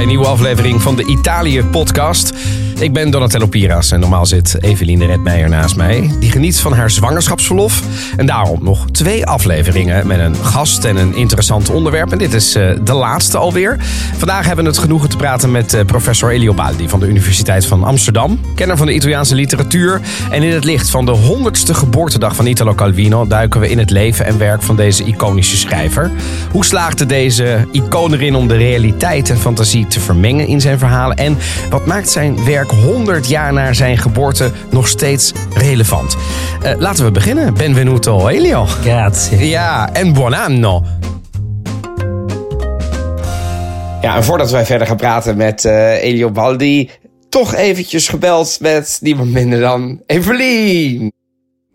een nieuwe aflevering van de Italië-podcast. Ik ben Donatello Piras en normaal zit Eveline Redmeijer naast mij. Die geniet van haar zwangerschapsverlof. En daarom nog twee afleveringen met een gast en een interessant onderwerp. En dit is uh, de laatste alweer. Vandaag hebben we het genoegen te praten met uh, professor Elio Baldi van de Universiteit van Amsterdam. Kenner van de Italiaanse literatuur. En in het licht van de 100ste geboortedag van Italo Calvino... duiken we in het leven en werk van deze iconische schrijver. Hoe slaagde deze icoon erin om de realiteit en fantasie te vermengen in zijn verhalen? En wat maakt zijn werk 100 jaar na zijn geboorte nog steeds relevant. Uh, laten we beginnen. Benvenuto Elio. Grazie. Ja, en buon anno. Ja, en voordat wij verder gaan praten met uh, Elio Baldi, toch eventjes gebeld met niemand minder dan Evelien.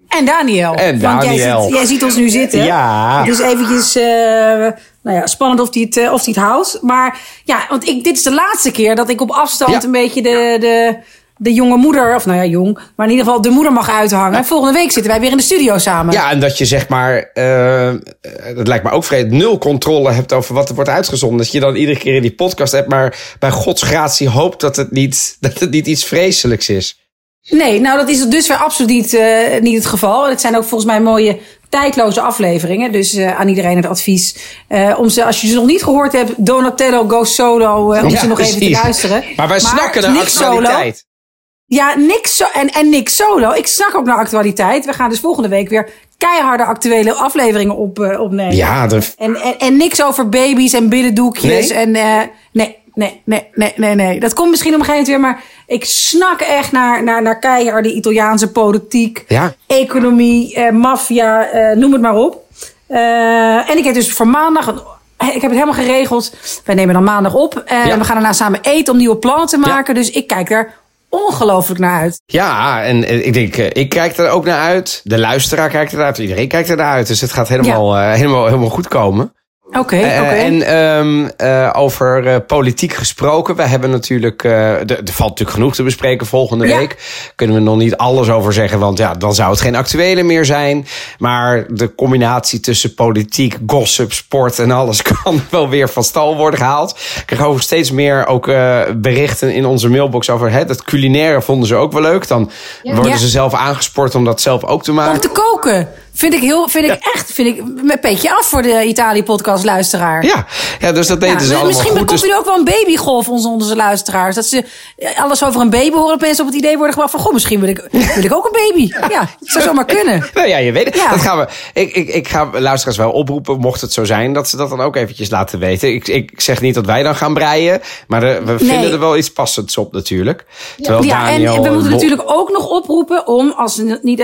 En Daniel. En Daniel. Jij, jij ziet ons nu zitten. Ja. Dus eventjes, uh, nou ja, spannend of hij het, uh, of hij het houdt. Maar ja, want ik, dit is de laatste keer dat ik op afstand ja. een beetje de, de, de jonge moeder, of nou ja, jong, maar in ieder geval de moeder mag uithangen. Ja. Volgende week zitten wij weer in de studio samen. Ja, en dat je zeg maar, uh, dat lijkt me ook vreemd, nul controle hebt over wat er wordt uitgezonden. Dat je dan iedere keer in die podcast hebt, maar bij Gods gratie hoopt dat het niet, dat het niet iets vreselijks is. Nee, nou dat is dus weer absoluut niet, uh, niet het geval. Het zijn ook volgens mij mooie tijdloze afleveringen. Dus uh, aan iedereen het advies. Uh, om ze, als je ze nog niet gehoord hebt, Donatello Go Solo. Uh, om ja, ze nog precies. even te luisteren. Maar wij snakken naar actualiteit. Solo, ja, niks en, en niks solo. Ik snak ook naar actualiteit. We gaan dus volgende week weer keiharde actuele afleveringen op, opnemen. Ja, de... en, en, en niks over baby's en binnendoekjes. Nee? En nee, nee, nee, nee, nee, nee. Dat komt misschien op een gegeven moment weer, maar ik snak echt naar, naar, naar keiharde Italiaanse politiek, ja. economie, eh, maffia, eh, noem het maar op. Uh, en ik heb dus voor maandag, ik heb het helemaal geregeld. Wij nemen dan maandag op en ja. we gaan daarna samen eten om nieuwe plannen te maken. Ja. Dus ik kijk er ongelooflijk naar uit. Ja, en ik denk, ik kijk er ook naar uit. De luisteraar kijkt er naar uit. Iedereen kijkt er naar uit. Dus het gaat helemaal, ja. uh, helemaal, helemaal goed komen. Oké, okay, oké. Okay. En um, uh, over uh, politiek gesproken. We hebben natuurlijk, er valt natuurlijk genoeg te bespreken volgende ja. week. Kunnen we nog niet alles over zeggen, want ja, dan zou het geen actuele meer zijn. Maar de combinatie tussen politiek, gossip, sport en alles kan wel weer van stal worden gehaald. Ik krijg over steeds meer ook berichten in onze mailbox over hè, dat culinaire vonden ze ook wel leuk. Dan ja. worden ja. ze zelf aangespoord om dat zelf ook te maken. Om te koken. Vind ik heel, vind ik ja. echt, vind ik een beetje af voor de Italië-podcast luisteraar. Ja, ja, dus dat weten ja, ze allemaal Misschien goed. Misschien dus... ook wel een babygolf onze onze luisteraars. Dat ze alles over een baby horen opeens op het idee worden gebracht van... goh, misschien wil ik, wil ik ook een baby. Ja, dat zou zomaar kunnen. Nou ja, je weet het. Dat gaan we, ik, ik, ik ga luisteraars wel oproepen, mocht het zo zijn... dat ze dat dan ook eventjes laten weten. Ik, ik zeg niet dat wij dan gaan breien... maar we vinden nee. er wel iets passends op natuurlijk. Terwijl ja, Daniel, en we moeten natuurlijk ook nog oproepen om... als ze niet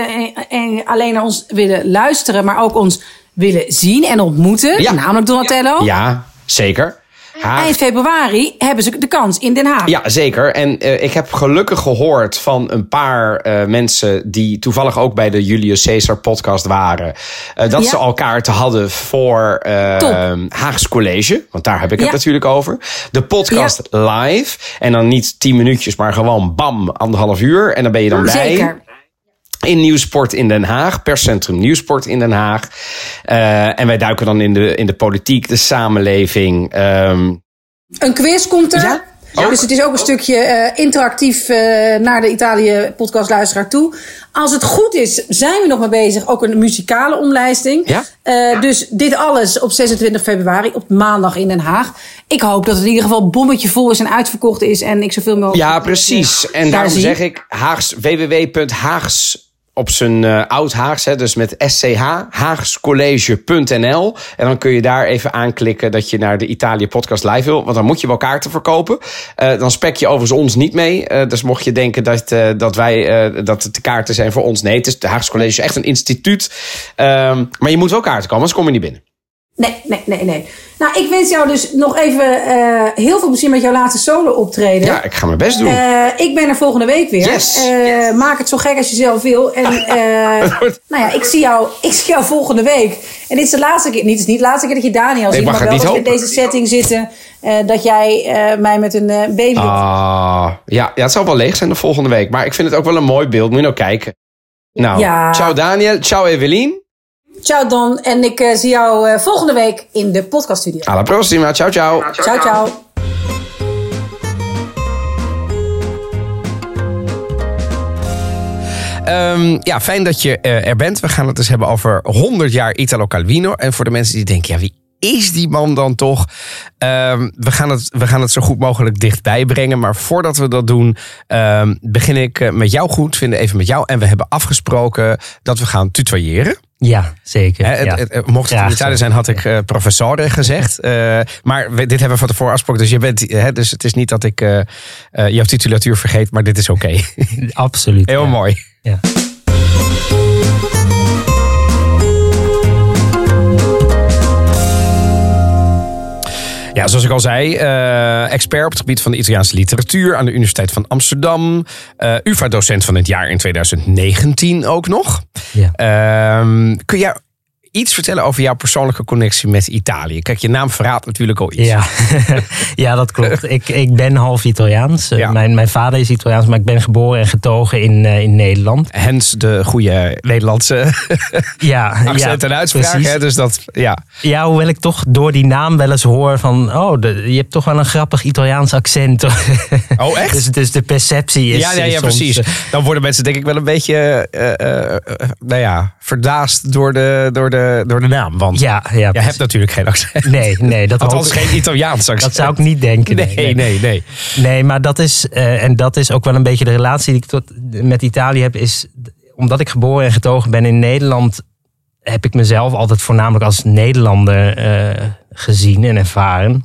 alleen naar ons willen luisteren, maar ook ons willen zien en ontmoeten. Ja. Namelijk Donatello. Ja, zeker. Eind februari hebben ze de kans in Den Haag. Ja, zeker. En uh, ik heb gelukkig gehoord van een paar uh, mensen die toevallig ook bij de Julius Caesar podcast waren. Uh, dat ja. ze elkaar te hadden voor Haags College. Want daar heb ik ja. het natuurlijk over. De podcast ja. live. En dan niet tien minuutjes, maar gewoon bam, anderhalf uur. En dan ben je dan bij. Zeker in Nieuwsport in Den Haag, perscentrum Nieuwsport in Den Haag. Uh, en wij duiken dan in de, in de politiek, de samenleving. Um... Een quiz komt er. Ja? Ja, dus het is ook een stukje uh, interactief uh, naar de Italië podcast luisteraar toe. Als het goed is, zijn we nog mee bezig. Ook een muzikale omlijsting. Ja? Uh, dus dit alles op 26 februari, op maandag in Den Haag. Ik hoop dat het in ieder geval bommetje vol is en uitverkocht is. En ik zoveel mogelijk... Ja, precies. En daarom zie. zeg ik Haags, www.haags op zijn uh, oud-Haags, dus met SCH, haagscollege.nl. En dan kun je daar even aanklikken dat je naar de Italië podcast live wil. Want dan moet je wel kaarten verkopen. Uh, dan spek je overigens ons niet mee. Uh, dus mocht je denken dat, dat wij, dat het de kaarten zijn voor ons. Nee, het is de Haags College is echt een instituut. Um, maar je moet wel kaarten komen, anders kom je niet binnen. Nee, nee, nee, nee. Nou, ik wens jou dus nog even uh, heel veel plezier met jouw laatste solo optreden. Ja, ik ga mijn best doen. Uh, ik ben er volgende week weer. Yes. Uh, yes. Maak het zo gek als je zelf wil. En nou ja, ik zie, jou, ik zie jou volgende week. En dit is de laatste keer, niet, het is niet de laatste keer dat je Daniel nee, ziet, maar wel we in deze setting zitten. dat jij mij met een baby. Ah, ja, ja, het zal wel leeg zijn de volgende week. Maar ik vind het ook wel een mooi beeld. Moet je nou kijken. Nou, ja. ciao Daniel, ciao Evelien. Ciao Don en ik eh, zie jou eh, volgende week in de podcaststudio. Alla prossima, ciao ciao. Ciao ciao. ciao. ciao. Ehm, ja, fijn dat je eh, er bent. We gaan het dus hebben over 100 jaar Italo Calvino. En voor de mensen die denken, ja, wie is die man dan toch? Ehm, we, gaan het, we gaan het zo goed mogelijk dichtbij brengen. Maar voordat we dat doen, ehm, begin ik met jou goed. Vinden even met jou. En we hebben afgesproken dat we gaan tutoyeren. Ja, zeker. Het- ja. het- het- mocht het in Graag Italië zo. zijn, had ik eh professore gezegd. Eh, maar we- dit hebben we van tevoren afgesproken. Dus, je bent, hè, dus het is niet dat ik eh, eh, jouw titulatuur vergeet, maar dit is oké. Absoluut. Heel ja. mooi. Ja. Ja, zoals ik al zei, eh, expert op het gebied van de Italiaanse literatuur aan de Universiteit van Amsterdam. eh UvA-docent van het jaar in 2019 ook nog. Ja. Ehm, kun jij iets vertellen over jouw persoonlijke connectie met Italië? Kijk, je naam verraadt natuurlijk al iets. Ja. ja, dat klopt. Ik, ik ben half Italiaans. Eh, Ja. Mijn, mijn vader is Italiaans, maar ik ben geboren en getogen in, eh, in Nederland. Hens de goede Nederlandse Ja, accent ja, en uitspraak. precies. Hè? Dus dat, ja. Ja, hoewel ik toch door die naam wel eens hoor van... oh, de- je hebt toch wel een grappig Italiaans accent. Oh, echt? dus, dus de perceptie is... ja, ja, ja, soms, precies. eh, Dan worden mensen denk ik wel een beetje, eh, nou ja, verdaasd door de, door de, door de naam. Want ja, ja, jij precies. hebt natuurlijk geen accent. Nee, nee, dat hoop ik- geen Italiaans accent. Dat zou ik niet denken. Nee, nee, nee. Nee, maar dat is, eh, en dat is ook wel een beetje de relatie die ik tot, met Italië heb, is omdat ik geboren en getogen ben in Nederland, heb ik mezelf altijd voornamelijk als Nederlander eh, gezien en ervaren.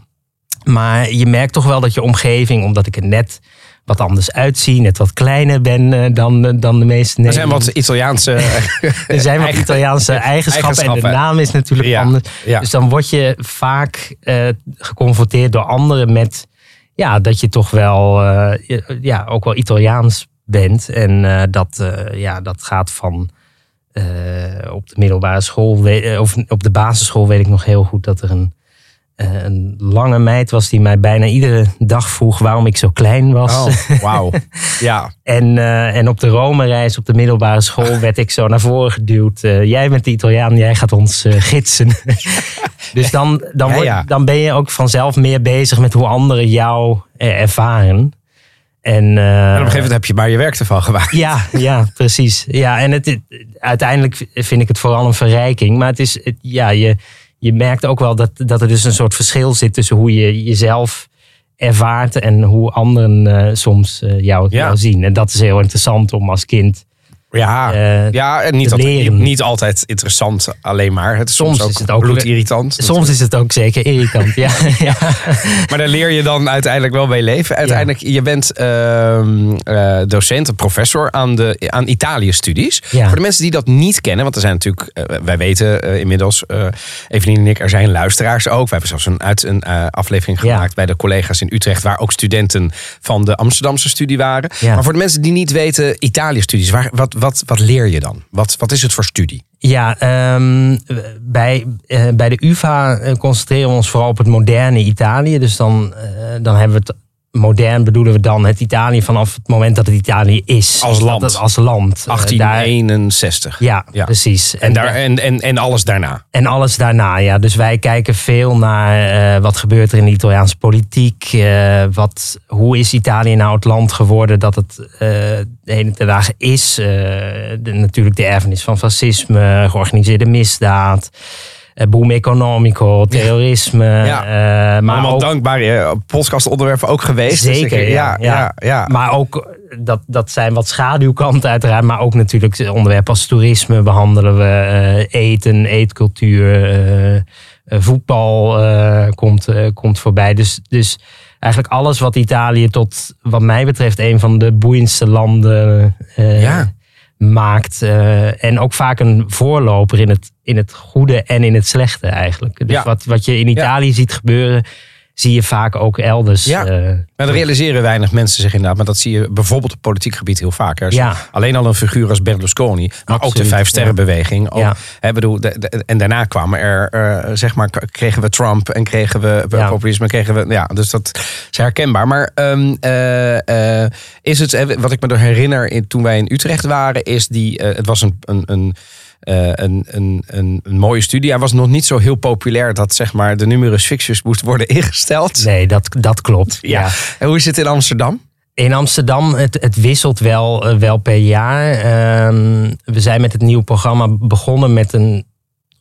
Maar je merkt toch wel dat je omgeving, omdat ik er net wat anders uitzie, net wat kleiner ben eh, dan, dan de meeste Er zijn wat. Italiaanse... Er zijn wat Italiaanse eigenschappen, en de naam is natuurlijk Ja, anders. ja. Dus dan word je vaak eh, geconfronteerd door anderen met ja, dat je toch wel eh, ja, ook wel Italiaans bent. En eh, dat, eh, ja, dat gaat van eh, op de middelbare school, eh, of op de basisschool weet ik nog heel goed dat er een, eh, een lange meid was die mij bijna iedere dag vroeg waarom ik zo klein was. Oh, wauw. Ja, En, eh, en op de Rome-reis op de middelbare school werd ik zo naar voren geduwd. Eh, jij bent de Italiaan, jij gaat ons gidsen. dus dan, dan, Ja, word- ja. dan ben je ook vanzelf meer bezig met hoe anderen jou ervaren. En, en op een gegeven moment heb je maar je werk ervan gemaakt. ja, ja, precies. Ja, en het, het- uiteindelijk vind ik het vooral een verrijking. Maar het is, het- ja, je, je merkt ook wel dat, dat er dus een soort verschil zit tussen hoe je jezelf ervaart en hoe anderen eh, soms eh, jou, Ja. jou zien. En dat is heel interessant om als kind. Ja, Eh, ja en niet altijd, niet altijd interessant alleen maar. Het is soms, Soms is het ook- bloedirritant. Soms is het ook zeker irritant. ja, ja. Maar daar leer je dan uiteindelijk wel mee leven. Uiteindelijk, je bent eh, docent, professor aan, de, aan Italië-studies. Ja. Voor de mensen die dat niet kennen, want er zijn natuurlijk, eh, wij weten inmiddels, Evelien en ik, er zijn luisteraars ook. We hebben zelfs een, uit een aflevering gemaakt bij de collega's in Utrecht, waar ook studenten van de Amsterdamse studie waren. Maar voor de mensen die niet weten, Italië-studies, waar, wat, wat, wat leer je dan? Wat, wat is het voor studie? Ja, ehm, bij, eh, bij de UvA eh, concentreren we ons vooral op het moderne Italië. Dus dan, eh, dan hebben we het modern bedoelen we dan het Italië vanaf het moment dat het Italië is. Als land. Dat als land. Eh, daar- 1861. ja, Ja. precies. En, daar, en, en, en alles daarna. En alles daarna, ja. Dus wij kijken veel naar eh, wat gebeurt er in de Italiaanse politiek. eh, wat, hoe is Italië nou het land geworden dat het eh, de hele dagen is. Eh, de, natuurlijk de erfenis van fascisme, georganiseerde misdaad. Eh, boom economico, terrorisme. Ja. eh, maar Allemaal ook, dankbare eh, podcastonderwerpen ook geweest. Dus Zeker, ik- ja, ja, ja. Maar ook, dat, dat zijn wat schaduwkanten uiteraard. Maar ook natuurlijk onderwerpen als toerisme behandelen we. eh, eten, eetcultuur, eh, eh, voetbal eh, komt, eh, komt voorbij. Dus, dus eigenlijk alles wat Italië tot, wat mij betreft, een van de boeiendste landen eh, Ja. Maakt. eh, en ook vaak een voorloper in het, in het goede en in het slechte eigenlijk. Dus Ja. wat, wat je in Italië ziet gebeuren, zie je vaak ook elders. Ja. eh, Maar dat realiseren weinig mensen zich inderdaad. Maar dat zie je bijvoorbeeld op politiek gebied heel vaak. Er is Ja. Alleen al een figuur als Berlusconi. Maar ook de Absoluut, Vijfsterrenbeweging. Ook, Ja. hè, bedoel, de- de- en daarna kwamen er, eh, zeg maar, kregen we Trump en kregen we Ja. populisme. Kregen we, ja, dus dat is herkenbaar. Maar ehm, eh, eh, is het, eh, wat ik me er herinner in, toen wij in Utrecht waren, is die, eh, het was een, een, een eh, een, een, een, een mooie studie. Hij was nog niet zo heel populair dat zeg maar, de numerus fixus moest worden ingesteld. Nee, dat, dat klopt. Ja. Ja. En hoe is het in Amsterdam? In Amsterdam, het, het wisselt wel, eh, wel per jaar. Ehm, we zijn met het nieuwe programma begonnen met een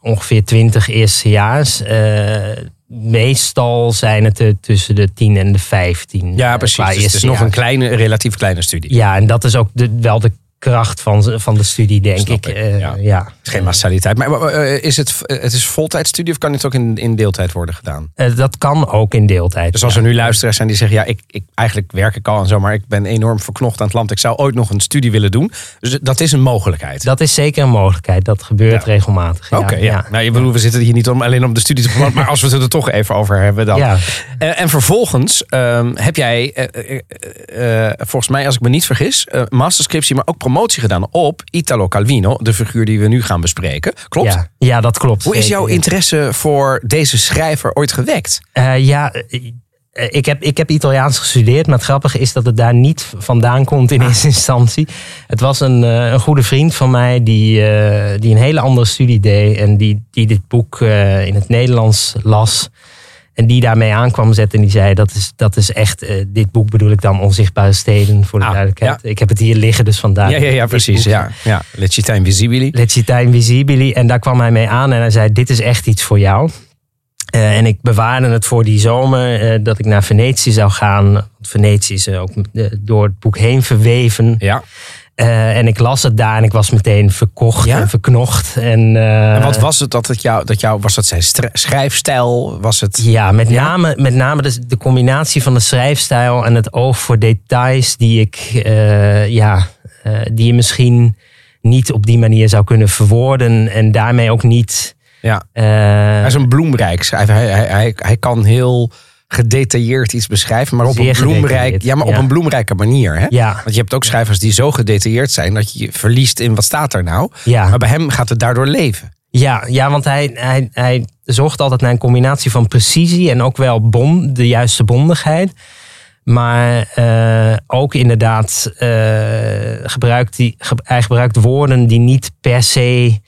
ongeveer 20 eerstejaars. Eh meestal zijn het er tussen de 10 en de 15. Ja, precies. Dus het is nog een kleine, relatief kleine studie. Ja, en dat is ook de, wel de kracht van, van de studie, denk Snap ik. ik, Eh, ja. ja. Geen massaliteit. Maar eh, is het, het is voltijdstudie of kan het ook in, in deeltijd worden gedaan? Eh, dat kan ook in deeltijd. Dus als ja. er nu luisteraars zijn die zeggen... ja, ik, ik, eigenlijk werk ik al en zo... maar ik ben enorm verknocht aan het land. Ik zou ooit nog een studie willen doen. Dus dat is een mogelijkheid. Dat is zeker een mogelijkheid. Dat gebeurt Ja. regelmatig. Ja, Oké, ja. Nou, je bedoel, we zitten hier niet om, alleen om de studie te promoten... maar als we het er toch even over hebben dan. Ja. Eh, en vervolgens ehm, heb jij, eh, eh, eh, volgens mij als ik me niet vergis... eh masterscriptie, maar ook promotie gedaan op Italo Calvino... de figuur die we nu gaan bespreken. Klopt? Ja, ja, dat klopt. Hoe is zeker. jouw interesse voor deze schrijver ooit gewekt? Eh, ja, eh, ik heb, ik heb Italiaans gestudeerd, maar het grappige is dat het daar niet vandaan komt in eerste instantie. Het was een, eh, een goede vriend van mij die, eh, die een hele andere studie deed en die, die dit boek eh, in het Nederlands las. En die daarmee aankwam zetten en die zei, dat is, dat is echt, eh, dit boek bedoel ik dan Onzichtbare Steden, voor de Ah, duidelijkheid. ja. Ik heb het hier liggen, dus vandaar. Ja, ja, ja precies. boek. Ja, ja. Le città invisibili. Le Città Invisibili. En daar kwam hij mee aan en hij zei, dit is echt iets voor jou. Eh, en ik bewaarde het voor die zomer eh, dat ik naar Venetië zou gaan. Want Venetië is ook door het boek heen verweven. Ja. Eh, en ik las het daar en ik was meteen verkocht Ja? en verknocht. En, eh, En wat was het dat het jou, dat jou was dat zijn schrijfstijl? Was het... Ja, met name, met name de, de combinatie van de schrijfstijl en het oog voor details die ik, eh, ja, die je misschien niet op die manier zou kunnen verwoorden en daarmee ook niet. Ja. Hij is een bloemrijk schrijver. Hij, hij, hij, hij kan heel gedetailleerd iets beschrijven, maar op Zeer een bloemrijk, ja, maar op een bloemrijke manier. Hè? Ja. Want je hebt ook schrijvers die zo gedetailleerd zijn dat je je verliest in wat staat er nou. Ja. Maar bij hem gaat het daardoor leven. Ja, ja want hij, hij, hij zocht altijd naar een combinatie van precisie en ook wel bond, de juiste bondigheid. Maar eh, ook inderdaad, eh, gebruikt die, hij gebruikt woorden die niet per se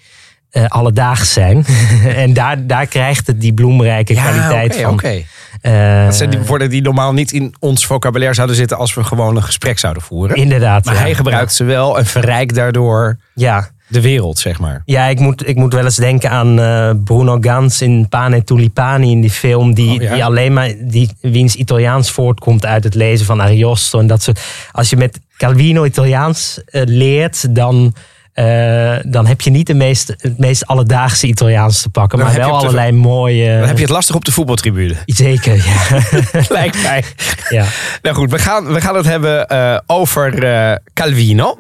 eh, alledaags zijn. en daar, daar krijgt het die bloemrijke kwaliteit van. oké. Eh, Dat zijn die woorden die normaal niet in ons vocabulaire zouden zitten als we gewoon een gesprek zouden voeren. inderdaad. maar ja. hij gebruikt ze wel en verrijkt daardoor Ja, de wereld, zeg maar. Ja, ik moet, ik moet wel eens denken aan eh, Bruno Gans in Pane Tulipani in die film. Die, Oh, die alleen maar, die, wiens Italiaans voortkomt uit het lezen van Ariosto. En dat soort. Als je met Calvino Italiaans leert, dan, eh, dan heb je niet de meest, het meest alledaagse Italiaans te pakken. Dan maar wel op de- allerlei mooie. Dan heb je het lastig op de voetbaltribune. Zeker, ja. Lijkt mij. ja. Nou goed, we gaan, we gaan het hebben eh, over eh, Calvino.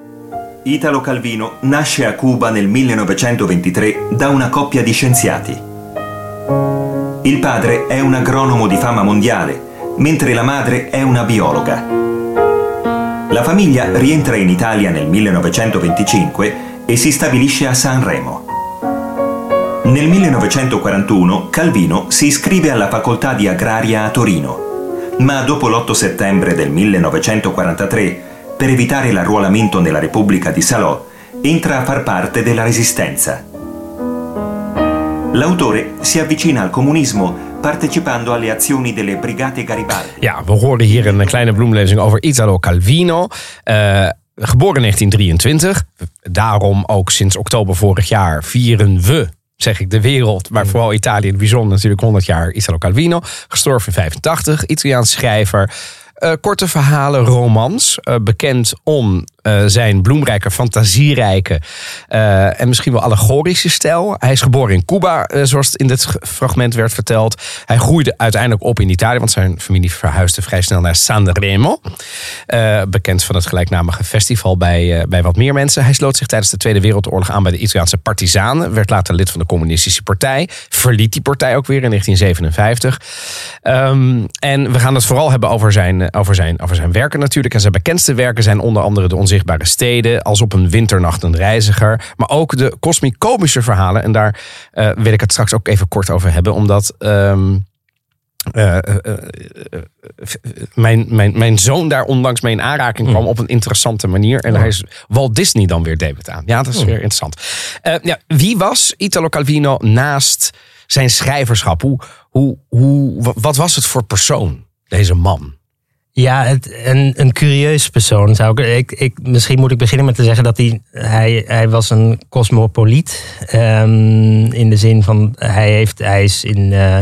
Italo Calvino nasce a Cuba nel 1923 da una coppia di scienziati. Il padre è un agronomo di fama mondiale, mentre la madre è una biologa. La famiglia rientra in Italia nel 1925 e si stabilisce a Sanremo. Nel 1941 Calvino si iscrive alla facoltà di agraria a Torino, ma dopo l'8 settembre del 1943, per evitare l'arruolamento nella Repubblica di Salò, entra a far parte della Resistenza. L'autore si avvicina al comunismo partecipando alle azioni delle Brigate Garibaldi. Ja, we hoorden hier een kleine bloemlezing over Italo Calvino. Eh, geboren in 1923. Daarom ook sinds oktober vorig jaar vieren we, zeg ik, de wereld. Maar vooral Italië in het bijzonder natuurlijk 100 jaar Italo Calvino. Gestorven in 85, Italiaans schrijver. Eh, korte verhalen, romans. Eh, bekend om eh, zijn bloemrijke, fantasierijke eh, en misschien wel allegorische stijl. Hij is geboren in Cuba, eh, zoals in dit fragment werd verteld. Hij groeide uiteindelijk op in Italië, want zijn familie verhuisde vrij snel naar Sanremo. Bekend van het gelijknamige festival bij, bij wat meer mensen. Hij sloot zich tijdens de Tweede Wereldoorlog aan bij de Italiaanse partisanen. Werd later lid van de Communistische Partij. Verliet die partij ook weer in 1957. Ehm, en we gaan het vooral hebben over zijn, over, zijn, over zijn werken natuurlijk. En zijn bekendste werken zijn onder andere De Onzichtbare Steden. Als op een winternacht een reiziger. Maar ook de kosmisch-komische verhalen. En daar eh, wil ik het straks ook even kort over hebben. Omdat... ehm, eh, eh, mijn, mijn, mijn zoon daar onlangs mee in aanraking kwam op een interessante manier. En daar is Walt Disney dan weer debet aan. Ja, dat is weer interessant. Ja, wie was Italo Calvino naast zijn schrijverschap? Hoe, hoe, hoe, wa- wat was het voor persoon, deze man? Ja, het, een, een curieus persoon zou ik, ik, ik. Misschien moet ik beginnen met te zeggen dat hij. Hij, hij was een cosmopoliet. Um, in de zin van. Hij, heeft, hij is in. Uh,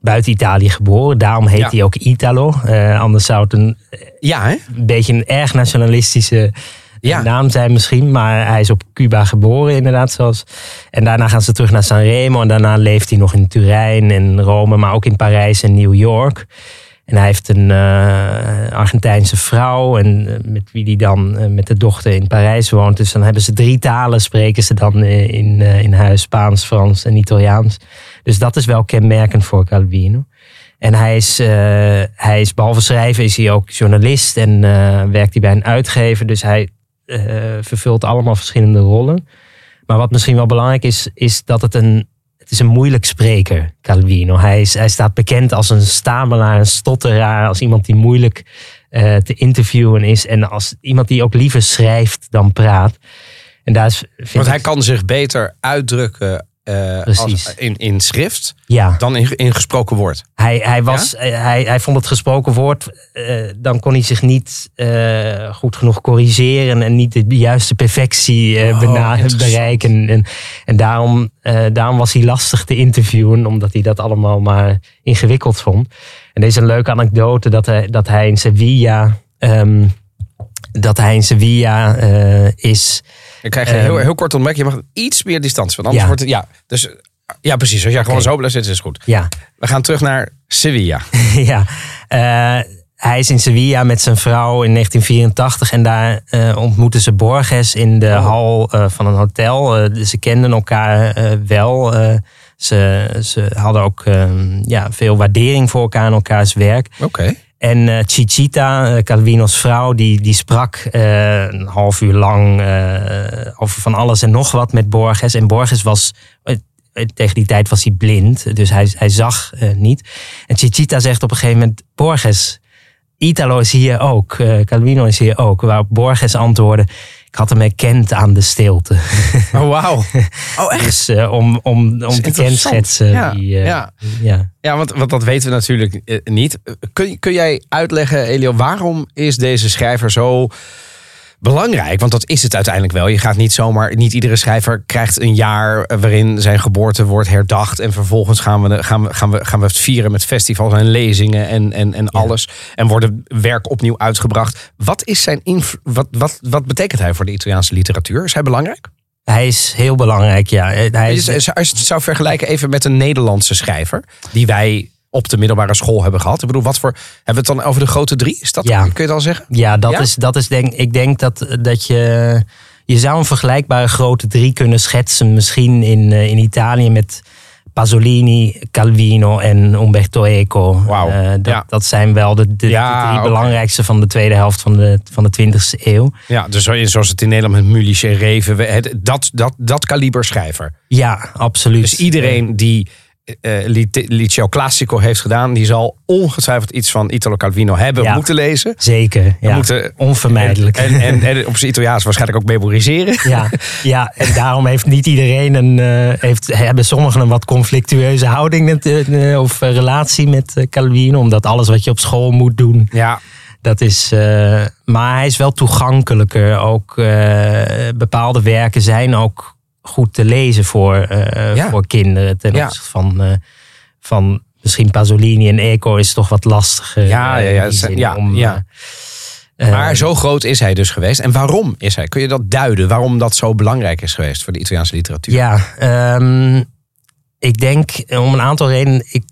buiten Italië geboren. Daarom heet Ja. hij ook Italo. Uh, anders zou het een, Ja, hè? een beetje een erg nationalistische Ja. naam zijn misschien. Maar hij is op Cuba geboren inderdaad. Zoals. En daarna gaan ze terug naar Sanremo. En daarna leeft hij nog in Turijn en Rome. Maar ook in Parijs en New York. En hij heeft een uh, Argentijnse vrouw. En uh, met wie hij dan uh, met de dochter in Parijs woont. Dus dan hebben ze drie talen. Spreken ze dan in, in huis. Spaans, Frans en Italiaans. Dus dat is wel kenmerkend voor Calvino. En hij is, hij is behalve schrijven is hij ook journalist en werkt hij bij een uitgever. Dus hij vervult allemaal verschillende rollen. Maar wat misschien wel belangrijk is, is dat het een, het is een moeilijk spreker, Calvino. Hij, is, hij staat bekend als een stamelaar, een stotteraar, als iemand die moeilijk uh, te interviewen is. En als iemand die ook liever schrijft dan praat. En daar is, Want hij kan zich beter uitdrukken uh, als, in, in schrift ja. dan in, in gesproken woord. Hij, hij, was, ja? hij, hij vond het gesproken woord, uh, dan kon hij zich niet uh, goed genoeg corrigeren en niet de juiste perfectie oh, bereiken. En, en daarom, daarom was hij lastig te interviewen, omdat hij dat allemaal maar ingewikkeld vond. En deze leuke anekdote dat hij, dat hij in Sevilla. Um, dat hij in Sevilla is. Ik krijg je heel, heel kort ontmerk. Je mag iets meer distantie. Want anders ja. wordt het. Ja, dus, ja, precies. Als jij gewoon zo blijft zitten, is goed. Ja. We gaan terug naar Sevilla. ja. Uh, hij is in Sevilla met zijn vrouw in 1984 en daar uh, ontmoeten ze Borges in de oh. hal uh, van een hotel. Uh, ze kenden elkaar wel. ze, ze hadden ook ja, veel waardering voor elkaar en elkaars werk. Oké. Okay. En uh, Chichita, uh, Calvino's vrouw, die, die sprak uh, een half uur lang over van alles en nog wat met Borges. En Borges was, tegen die tijd was hij blind, dus hij, hij zag niet. En Chichita zegt op een gegeven moment, Borges, Italo is hier ook, Calvino is hier ook. Waarop Borges antwoordde, ik had hem herkend aan de stilte. Oh, wauw. Oh, echt? Dus uh, om, om, om te kenschetsen. Ja, die, uh, ja. ja. ja want, want dat weten we natuurlijk uh, niet. Kun, kun jij uitleggen, Elio, waarom is deze schrijver zo belangrijk? Want dat is het uiteindelijk wel. Je gaat niet zomaar, niet iedere schrijver krijgt een jaar waarin zijn geboorte wordt herdacht. En vervolgens gaan we, gaan we, gaan we, gaan we het vieren met festivals en lezingen en, en, en alles. En worden werk opnieuw uitgebracht. Wat, is zijn wat, wat, wat betekent hij voor de Italiaanse literatuur? Is hij belangrijk? Hij is heel belangrijk, ja. Hij is, als je het zou vergelijken even met een Nederlandse schrijver, die wij op de middelbare school hebben gehad. Ik bedoel, wat voor. Hebben we het dan over de grote drie? Is dat, ja. kun je het al zeggen? Ja, dat ja? is, dat is denk ik denk dat, dat je. Je zou een vergelijkbare grote drie kunnen schetsen, misschien in, uh, in Italië met Pasolini, Calvino en Umberto Eco. Wow. Uh, dat, ja. dat zijn wel de, de, ja, de drie okay. belangrijkste van de tweede helft van de, van de 20e eeuw. Ja, dus zoals het in Nederland met Mulisch en Reven, het, dat, dat, dat kaliber schrijver. Ja, absoluut. Dus iedereen die uh, Liceo Classico heeft gedaan, die zal ongetwijfeld iets van Italo Calvino hebben ja, moeten lezen. Zeker, ja. Moeten, onvermijdelijk. En, en, en, op zijn Italiaans waarschijnlijk ook memoriseren. Ja, ja, en daarom heeft niet iedereen een, uh, heeft, hebben sommigen een wat conflictueuze houding met, uh, of relatie met Calvino, omdat alles wat je op school moet doen. Ja. Dat is, maar hij is wel toegankelijker. Ook bepaalde werken zijn ook goed te lezen voor, uh, ja. voor kinderen. Ten opzichte ja. van, uh, van misschien Pasolini en Eco is toch wat lastiger. Ja, ja, ja, zin, ja, om, ja. Maar zo groot is hij dus geweest. En waarom is hij? Kun je dat duiden? Waarom dat zo belangrijk is geweest voor de Italiaanse literatuur? Ja, um, ik denk om een aantal redenen. Ik,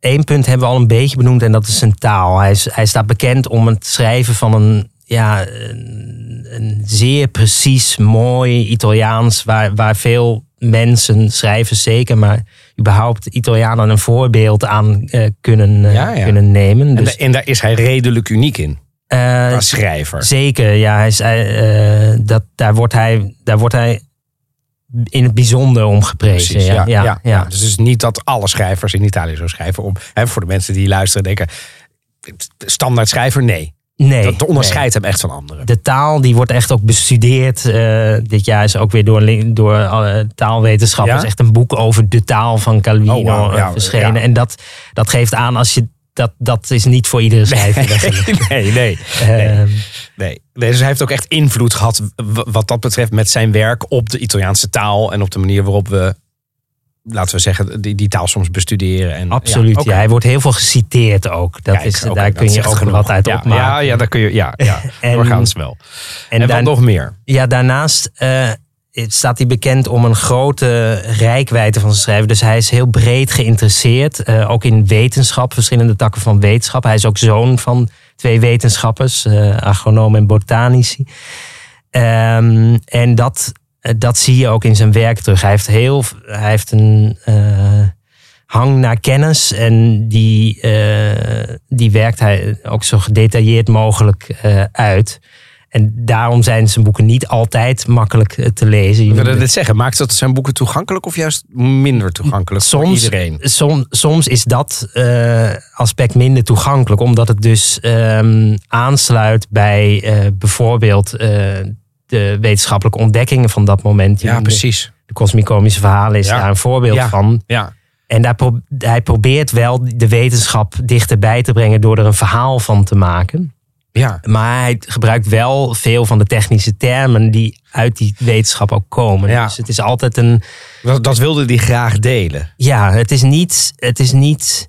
Eén punt hebben we al een beetje benoemd en dat is zijn taal. Hij, is, hij staat bekend om het schrijven van een ja, een, een, zeer precies, mooi Italiaans, waar, waar veel mensen, schrijvers zeker, maar überhaupt Italianen een voorbeeld aan uh, kunnen, uh, ja, ja. kunnen nemen. Dus, en, en, daar is hij redelijk uniek in. Uh, als schrijver. Zeker, ja. Hij is, dat, daar, wordt hij, daar wordt hij in het bijzonder om geprezen. Precies, ja, ja, ja, Dus het is niet dat alle schrijvers in Italië zo schrijven. Om, hè, voor de mensen die luisteren denken, standaard schrijver, nee. Nee. Dat onderscheidt nee. hem echt van anderen. De taal die wordt echt ook bestudeerd. Uh, dit jaar is ook weer door, door uh, taalwetenschappers ja? echt een boek over de taal van Calvino oh, wow. ja, uh, verschenen. ja. En dat, dat geeft aan als je dat, dat is niet voor iedere schrijver nee, nee. Ehm, Nee. nee, dus hij heeft ook echt invloed gehad wat dat betreft met zijn werk op de Italiaanse taal en op de manier waarop we, laten we zeggen, die, die taal soms bestuderen. En, absoluut, ja, hij wordt heel veel geciteerd ook. Dat Kijk, is, daar kun je ook genoeg. wat uit ja, opmaken. Ja, ja, daar kun je, ja, ja. En- doorgaans wel. En, dan- nog meer? Ja, daarnaast eh, staat hij bekend om een grote rijkwijde van zijn schrijven. Dus hij is heel breed geïnteresseerd. eh, ook in wetenschap, verschillende takken van wetenschap. Hij is ook zoon van twee wetenschappers, eh agronoom en botanici. Ehm, en dat, dat zie je ook in zijn werk terug. Hij heeft, heel, hij heeft een eh, hang naar kennis. En die, eh, die werkt hij ook zo gedetailleerd mogelijk eh, uit. En daarom zijn zijn boeken niet altijd makkelijk eh, te lezen. Je Ik wilde dit zeggen, maakt dat zijn boeken toegankelijk of juist minder toegankelijk voor soms, iedereen? som- soms is dat eh, aspect minder toegankelijk, omdat het dus ehm, aansluit bij eh, bijvoorbeeld eh, de wetenschappelijke ontdekkingen van dat moment. Ja, precies. De kosmicomische verhalen is Ja. daar een voorbeeld Ja. van. Ja, En daar pro- hij probeert wel de wetenschap dichterbij te brengen door er een verhaal van te maken. ja. Maar hij gebruikt wel veel van de technische termen die uit die wetenschap ook komen. Ja. Dus het is altijd een. Dat, dat wilde hij graag delen. Ja, het is niet. Het is niet.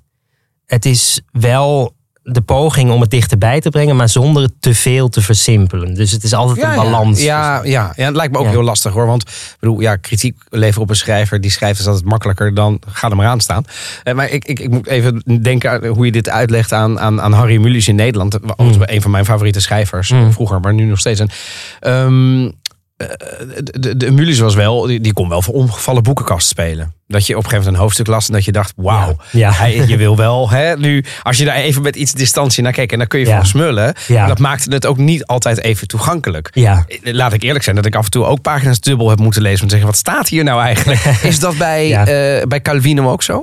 Het is wel de poging om het dichterbij te brengen, maar zonder het te veel te versimpelen. Dus het is altijd een balans. Ja, ja, ja, het lijkt me ook Ja. heel lastig hoor. Want ik bedoel, ja, kritiek leveren op een schrijver die schrijft is altijd makkelijker dan ga er maar aan staan. Eh, maar ik, ik, ik moet even denken aan hoe je dit uitlegt aan, aan, aan Harry Mulisch in Nederland. Mm. een van mijn favoriete schrijvers. Mm. Vroeger, maar nu nog steeds. En, ehm, eh, de, de, de Mulisch was wel, die, die kon wel voor ongevallen boekenkast spelen. Dat je op een gegeven moment een hoofdstuk las en dat je dacht, wauw. Ja. Je wil wel, hè, nu, als je daar even met iets distantie naar kijkt en dan kun je Ja. van smullen. Ja. Dat maakte het ook niet altijd even toegankelijk. Ja. Laat ik eerlijk zijn dat ik af en toe ook pagina's dubbel heb moeten lezen. Om te zeggen, wat staat hier nou eigenlijk? Is dat bij, eh, bij Calvino ook zo?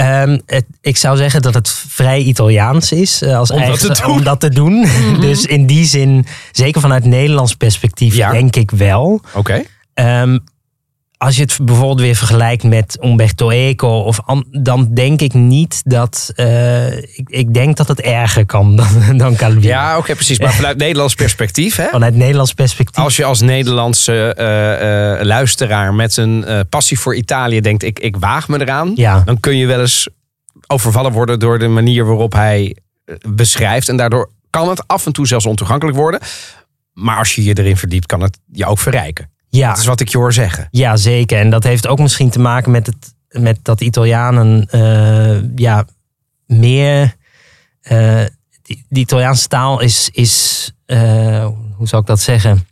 Ehm, het, ik zou zeggen dat het vrij Italiaans is eh, als Om dat eigen- te doen. om dat te doen. dus in die zin, zeker vanuit Nederlands perspectief, Ja. denk ik wel. Oké. Ehm, als je het bijvoorbeeld weer vergelijkt met Umberto Eco, of an- dan denk ik niet dat. eh, ik, ik denk dat het erger kan dan, dan Calvino. Ja, oké, precies. Maar vanuit Nederlands perspectief, hè? Vanuit Nederlands perspectief. Als je als Nederlandse eh, eh, luisteraar met een passie voor Italië denkt, ik, ik waag me eraan. Ja. Dan kun je wel eens overvallen worden door de manier waarop hij beschrijft. En daardoor kan het af en toe zelfs ontoegankelijk worden. Maar als je je erin verdiept, kan het je ook verrijken. Ja. Dat is wat ik je hoor zeggen. Ja, zeker. En dat heeft ook misschien te maken met, het, met dat Italianen eh, ja, meer. eh, die, die Italiaanse taal is, is eh, hoe zou ik dat zeggen?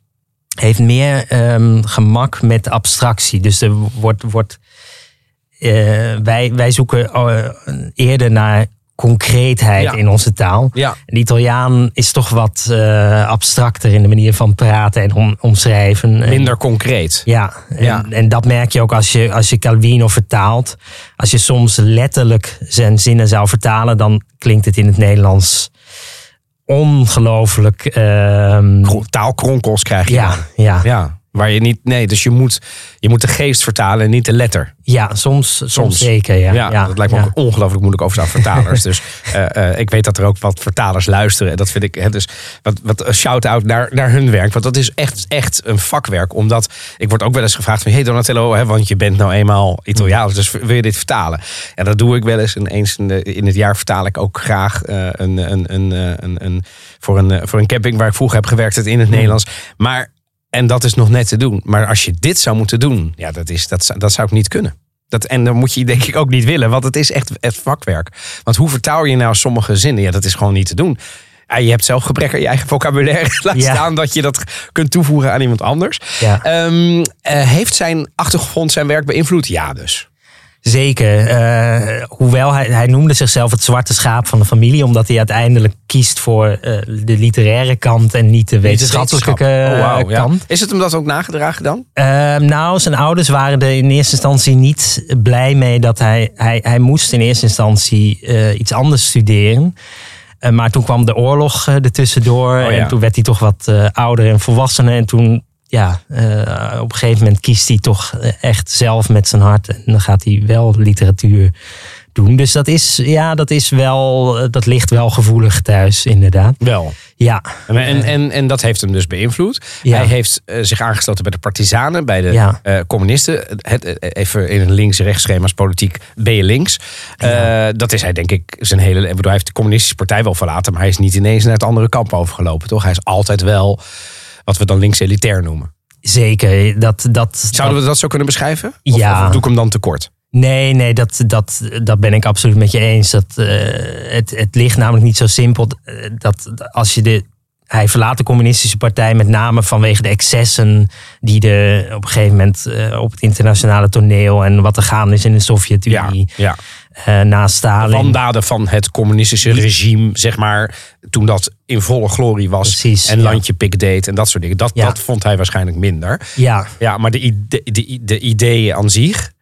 Heeft meer ehm, gemak met abstractie. Dus er wordt. wordt wij, wij zoeken eerder naar concreetheid Ja. in onze taal. Ja. De Italiaan is toch wat eh, abstracter in de manier van praten en om, omschrijven. En- Minder concreet. ja, en, Ja. en dat merk je ook als je, als je Calvino vertaalt. Als je soms letterlijk zijn zinnen zou vertalen, dan klinkt het in het Nederlands ongelooflijk. ehm, Kro- Taalkronkels krijg je ja, dan. ja, ja. Ja, waar je niet. Nee, dus je moet, je moet de geest vertalen en niet de letter. soms, soms, Soms. zeker. Ja, Ja, dat lijkt me ja. ook ongelooflijk moeilijk over staan vertalers. dus eh, eh, ik weet dat er ook wat vertalers luisteren. Dat vind ik. Hè, dus wat, wat shout-out naar, naar hun werk. Want dat is echt, echt een vakwerk. Omdat ik word ook wel eens gevraagd van hey Donatello, hè, want je bent nou eenmaal Italiaans, dus wil je dit vertalen? En dat doe ik wel eens. En eens in, de- in het jaar vertaal ik ook graag eh, een, een, een, een, een, voor, een, voor een camping waar ik vroeger heb gewerkt, het in het Nederlands. Maar en dat is nog net te doen. Maar als je dit zou moeten doen, ja, dat, is, dat, zou- dat zou ik niet kunnen. Dat, en dan moet je denk ik ook niet willen, want het is echt het vakwerk. Want hoe vertaal je nou sommige zinnen? Ja, dat is gewoon niet te doen. Je hebt zelf gebrek aan je eigen vocabulaire. Laat Ja. staan dat je dat kunt toevoegen aan iemand anders. Ja. Ehm, eh, heeft zijn achtergrond zijn werk beïnvloed? Ja, dus. Zeker. Eh, hoewel hij, hij noemde zichzelf het zwarte schaap van de familie, omdat hij uiteindelijk kiest voor eh, de literaire kant en niet de wetenschappelijke Wetenschap. Oh, eh, ja. kant. Is het hem dat ook nagedragen dan? Nou, zijn ouders waren er in eerste instantie niet blij mee dat hij. Hij, hij moest in eerste instantie iets anders studeren. Maar toen kwam de oorlog ertussendoor. Oh, ja. En toen werd hij toch wat ouder en volwassener. En toen, ja, eh, op een gegeven moment kiest hij toch eh, echt zelf met zijn hart. En dan gaat hij wel literatuur doen. Dus dat is, ja, dat is wel, dat ligt wel gevoelig thuis, inderdaad. Wel. Ja. En, en, en dat heeft hem dus beïnvloed. Ja. Hij heeft eh, zich aangesloten bij de partizanen, bij de Ja. eh, communisten. Het, eh, even in een links-rechts schema's politiek ben je links. Eh, dat is hij denk ik zijn hele... Bedoel, hij heeft de communistische partij wel verlaten... maar hij is niet ineens naar het andere kamp overgelopen, toch? Hij is altijd wel wat we dan links-elitair noemen. Zeker. Dat, dat, Zouden we dat zo kunnen beschrijven? Of, Ja. of doe ik hem dan tekort? Nee, nee, dat, dat, dat ben ik absoluut met je eens. Dat, eh, het, het ligt namelijk niet zo simpel eh, dat als je de. Hij verlaat de communistische partij met name vanwege de excessen die er op een gegeven moment eh, op het internationale toneel en wat er gaande is in de Sovjet-Unie ja. Eh, na Stalin. wandaden van het communistische regime, zeg maar, toen dat in volle glorie was. Precies, en ja. landje pik deed en dat soort dingen. Dat, Ja. dat vond hij waarschijnlijk minder. Ja, Ja, maar de, de, de ideeën aan zich.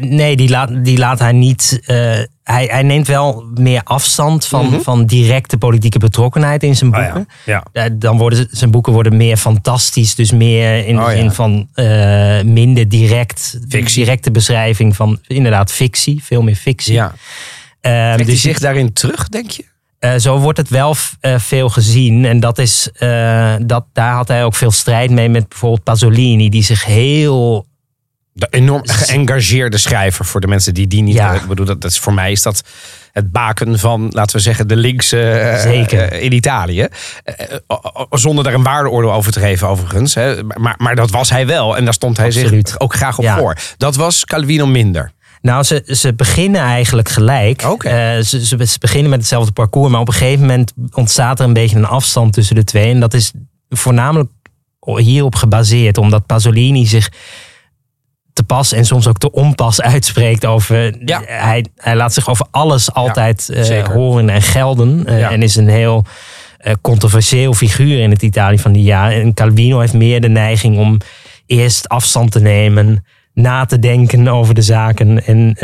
Nee, die laat, die laat hij niet. eh, hij, hij neemt wel meer afstand van, van directe politieke betrokkenheid in zijn Oh boeken. ja. Dan worden zijn boeken worden meer fantastisch, dus meer in de Oh ja. zin van eh, minder direct, Fictie. directe beschrijving van inderdaad fictie, veel meer fictie. ja. Hij dus zich daarin terug, denk je? eh, zo wordt het wel eh, veel gezien. En dat is, dat, daar had hij ook veel strijd mee met bijvoorbeeld Pasolini, die zich heel De enorm geëngageerde schrijver voor de mensen die die niet. Ja. Ik bedoel, dat, dat is, voor mij is dat het baken van, laten we zeggen, de linkse eh, Zeker. eh, in Italië. Eh, zonder daar een waardeoordeel over te geven, overigens. Hè. Maar, maar dat was hij wel. En daar stond hij Absoluut. zich ook graag op Ja. voor. Dat was Calvino minder. Nou, ze, ze beginnen eigenlijk gelijk. Ze, ze, ze beginnen met hetzelfde parcours, maar op een gegeven moment ontstaat er een beetje een afstand tussen de twee. En dat is voornamelijk hierop gebaseerd, omdat Pasolini zich te pas en soms ook te onpas uitspreekt over. Ja. Hij, hij laat zich over alles altijd eh, horen en gelden. eh, Ja. En is een heel eh, controversieel figuur in het Italië van die jaren. En Calvino heeft meer de neiging om eerst afstand te nemen, na te denken over de zaken en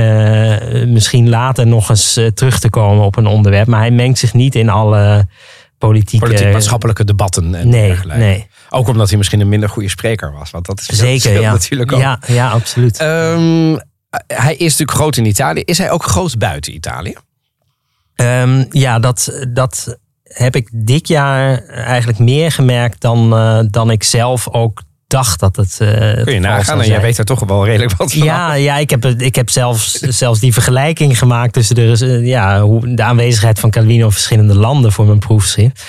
misschien later nog eens terug te komen op een onderwerp. Maar hij mengt zich niet in alle politieke... Politiek-maatschappelijke debatten en Nee, dergelijke. nee. Ook omdat hij misschien een minder goede spreker was. Want dat is Zeker, ja. natuurlijk ook. Ja, ja, absoluut. Ehm, hij is natuurlijk groot in Italië. Is hij ook groot buiten Italië? Ehm, ja, dat, dat heb ik dit jaar eigenlijk meer gemerkt dan, eh, dan ik zelf ook dacht dat het. eh, Kun je nagaan. En jij weet er toch wel redelijk wat van. Ja, ja ik heb, ik heb zelfs, zelfs die vergelijking gemaakt tussen de, eh, ja, hoe, de aanwezigheid van Calvino in verschillende landen voor mijn proefschrift.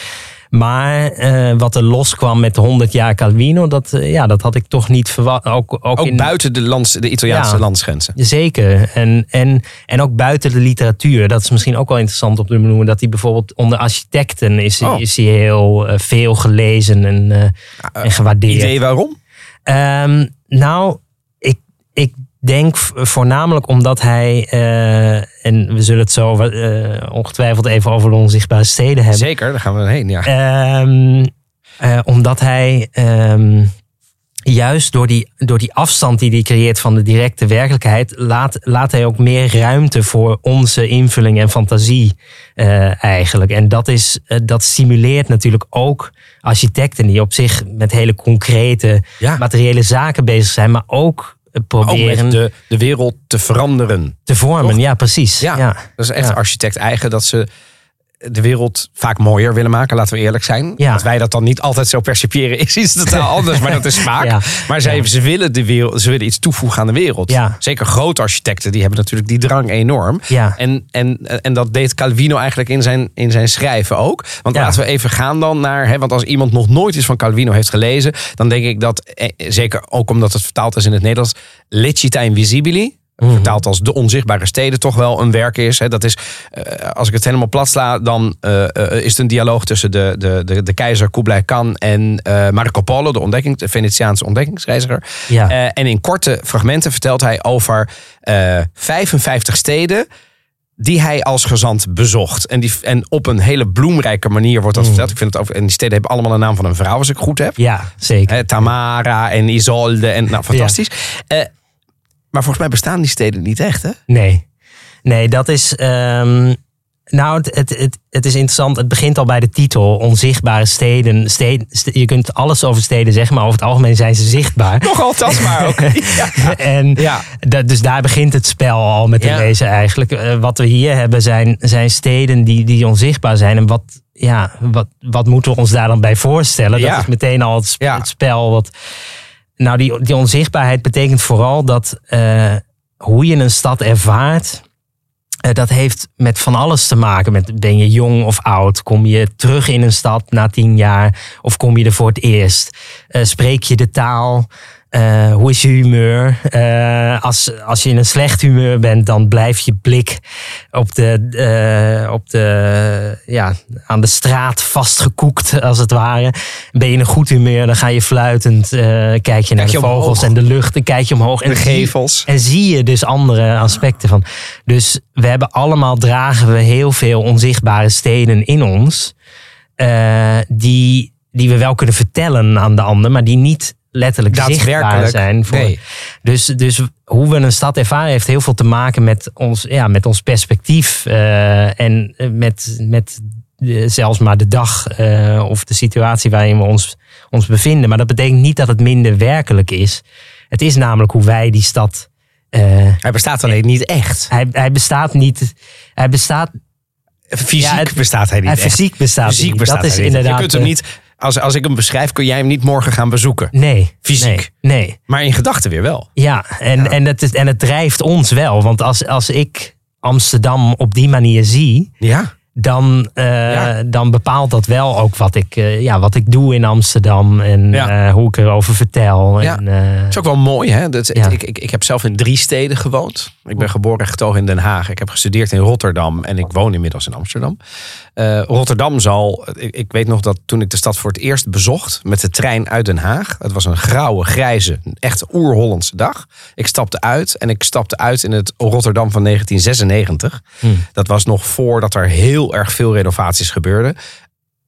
Maar eh, wat er loskwam met de 100 jaar Calvino, dat, eh, ja, dat had ik toch niet verwacht. Ook, ook, Ook in, buiten de, lands, de Italiaanse Ja. landsgrenzen. Zeker. En, en, en ook buiten de literatuur. Dat is misschien ook wel interessant om te benoemen. Dat hij bijvoorbeeld onder architecten is, Oh. is hij heel eh, veel gelezen en, en gewaardeerd. Idee waarom? Ehm, nou, ik, ik denk voornamelijk omdat hij, eh, en we zullen het zo eh, ongetwijfeld even over de onzichtbare steden hebben. Zeker, daar gaan we heen. Ja. Ehm, eh, omdat hij ehm, juist door die, door die afstand die hij creëert van de directe werkelijkheid, laat, laat hij ook meer ruimte voor onze invulling en fantasie eigenlijk. En dat, is, dat stimuleert natuurlijk ook architecten die op zich met hele concrete Ja. materiële zaken bezig zijn, maar Ook proberen de, de wereld te veranderen. te vormen. Toch? Ja, precies. Ja, Ja. dat is echt architect eigen dat ze de wereld vaak mooier willen maken, laten we eerlijk zijn. Ja. Dat wij dat dan niet altijd zo percipiëren is iets totaal anders, maar dat is smaak. Ja. Maar zij, ze, willen de wereld, ze willen iets toevoegen aan de wereld. Ja. Zeker grote architecten, die hebben natuurlijk die drang enorm. Ja. En, en, en dat deed Calvino eigenlijk in zijn, in zijn schrijven ook. Want laten we even gaan dan naar... Hè, want als iemand nog nooit iets van Calvino heeft gelezen... dan denk ik dat, eh, zeker ook omdat het vertaald is in het Nederlands... Lecita Invisibili... Mhm. Vertaald als de onzichtbare steden toch wel een werk is. Hè. Dat is, eh, als ik het helemaal plat sla, dan eh, eh, is het een dialoog tussen de, de, de, de keizer Kublai Khan en Marco Polo, de, ontdekking, de Venetiaanse ontdekkingsreiziger. Ja. En in korte fragmenten vertelt hij over eh 55 steden die hij als gezant bezocht. En, die, en op een hele bloemrijke manier wordt dat verteld. Ik vind het over, en die steden hebben allemaal een naam van een vrouw, als ik goed heb. ja, zeker. Tamara en Isolde. En, nou, fantastisch. Eh, maar volgens mij bestaan die steden niet echt, hè? Nee. Nee, dat is. ehm, Nou, het, het, het, het is interessant. Het begint al bij de titel. Onzichtbare steden. steden st- je kunt alles over steden zeggen, maar over het algemeen zijn ze zichtbaar. Nogal tastbaar ook. Ja. En Ja. dus daar begint het spel al met te Ja. lezen eigenlijk. Eh, wat we hier hebben zijn, zijn steden die, die onzichtbaar zijn. En wat, ja, wat, wat moeten we ons daar dan bij voorstellen? Ja. Dat is meteen al het, sp- het spel. Wat, nou, die, onzichtbaarheid betekent vooral dat eh, hoe je een stad ervaart... eh, dat heeft met van alles te maken. Met ben je jong of oud? Kom je terug in een stad na tien jaar? Of kom je er voor het eerst? Eh, spreek je de taal? Eh, hoe is je humeur? Eh, als, als je in een slecht humeur bent, dan blijft je blik op de, eh, op de, ja, aan de straat vastgekoekt, als het ware. Ben je in een goed humeur, dan ga je fluitend, kijk je naar je de vogels omhoog. en de lucht, dan kijk je omhoog. En De zie- gevels. en zie je dus andere aspecten van. Dus we hebben allemaal, dragen we heel veel onzichtbare steden in ons. die, die we wel kunnen vertellen aan de ander, maar die niet letterlijk zichtbaar zijn. Voor, Nee. dus, dus hoe we een stad ervaren heeft heel veel te maken met ons, ja, met ons perspectief. eh, en met, met de- zelfs maar de dag eh, of de situatie waarin we ons, ons bevinden. Maar dat betekent niet dat het minder werkelijk is. Het is namelijk hoe wij die stad. eh, Hij bestaat alleen niet echt. hij, hij bestaat niet. Hij bestaat. Fysiek Ja, het- bestaat hij niet Hij echt. fysiek bestaat Fysiek bestaat dat is hij niet. inderdaad. Je kunt hem eh, niet, als, als ik hem beschrijf, kun jij hem niet morgen gaan bezoeken. Nee. Fysiek. Nee. nee. Maar in gedachten weer wel. Ja, en, En, het, is- en het drijft ons wel. Want als, als ik Amsterdam op die manier zie, Ja. Dan, eh, Ja. dan bepaalt dat wel ook wat ik, eh, ja, wat ik doe in Amsterdam. En Ja. eh, hoe ik erover vertel. Ja. En, is ook wel mooi, hè? Dat, ik, ik, ik heb zelf in drie steden gewoond. Ik ben geboren en getogen in Den Haag. Ik heb gestudeerd in Rotterdam en ik woon inmiddels in Amsterdam. Rotterdam zal. Ik, ik weet nog dat toen ik de stad voor het eerst bezocht met de trein uit Den Haag. Het was een grauwe, grijze, echt oer-Hollandse dag. Ik stapte uit en ik stapte uit in het Rotterdam van 1996. Dat was nog voordat er heel erg veel renovaties gebeurden.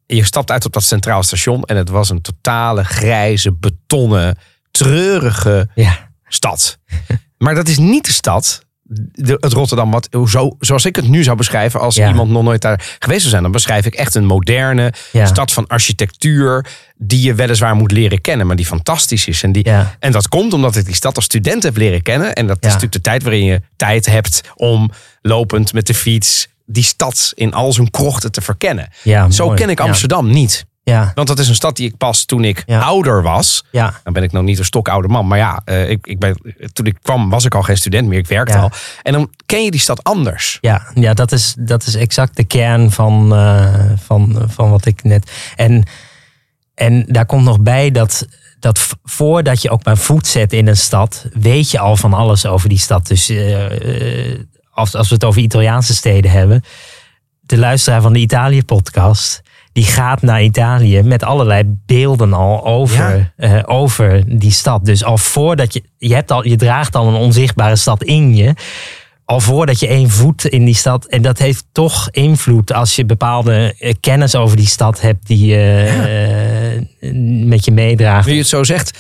Je stapt uit op dat centraal station en het was een totale grijze, betonnen, treurige ja. stad. Maar dat is niet de stad, de, het Rotterdam, wat, zo, zoals ik het nu zou beschrijven als Ja. iemand nog nooit daar geweest zou zijn. Dan beschrijf ik echt een moderne Ja. stad van architectuur die je weliswaar moet leren kennen, maar die fantastisch is. En, die, Ja. en dat komt omdat ik die stad als student heb leren kennen. En dat is natuurlijk de tijd waarin je tijd hebt om lopend met de fiets die stad in al zijn krochten te verkennen. Ja, Zo mooi. ken ik Ja. Amsterdam niet. Ja, Want dat is een stad die ik pas toen ik Ja. ouder was. ja, Dan ben ik nog niet een stokoude man. Maar ja, eh, ik, ik ben, toen ik kwam was ik al geen student meer. Ik werkte Ja. al. En dan ken je die stad anders. ja, ja dat, is, dat is exact de kern van, eh, van, van wat ik net. En, en daar komt nog bij dat, dat voordat je ook maar voet zet in een stad, weet je al van alles over die stad. Dus eh, als, als we het over Italiaanse steden hebben, de luisteraar van de Italië-podcast. Die gaat naar Italië met allerlei beelden al over, eh, over die stad. Dus al voordat je. Je, hebt al, je draagt al een onzichtbare stad in je. Al voordat je één voet in die stad. En dat heeft toch invloed als je bepaalde eh, kennis over die stad hebt. die je eh, met je meedraagt. Nu je het zo zegt,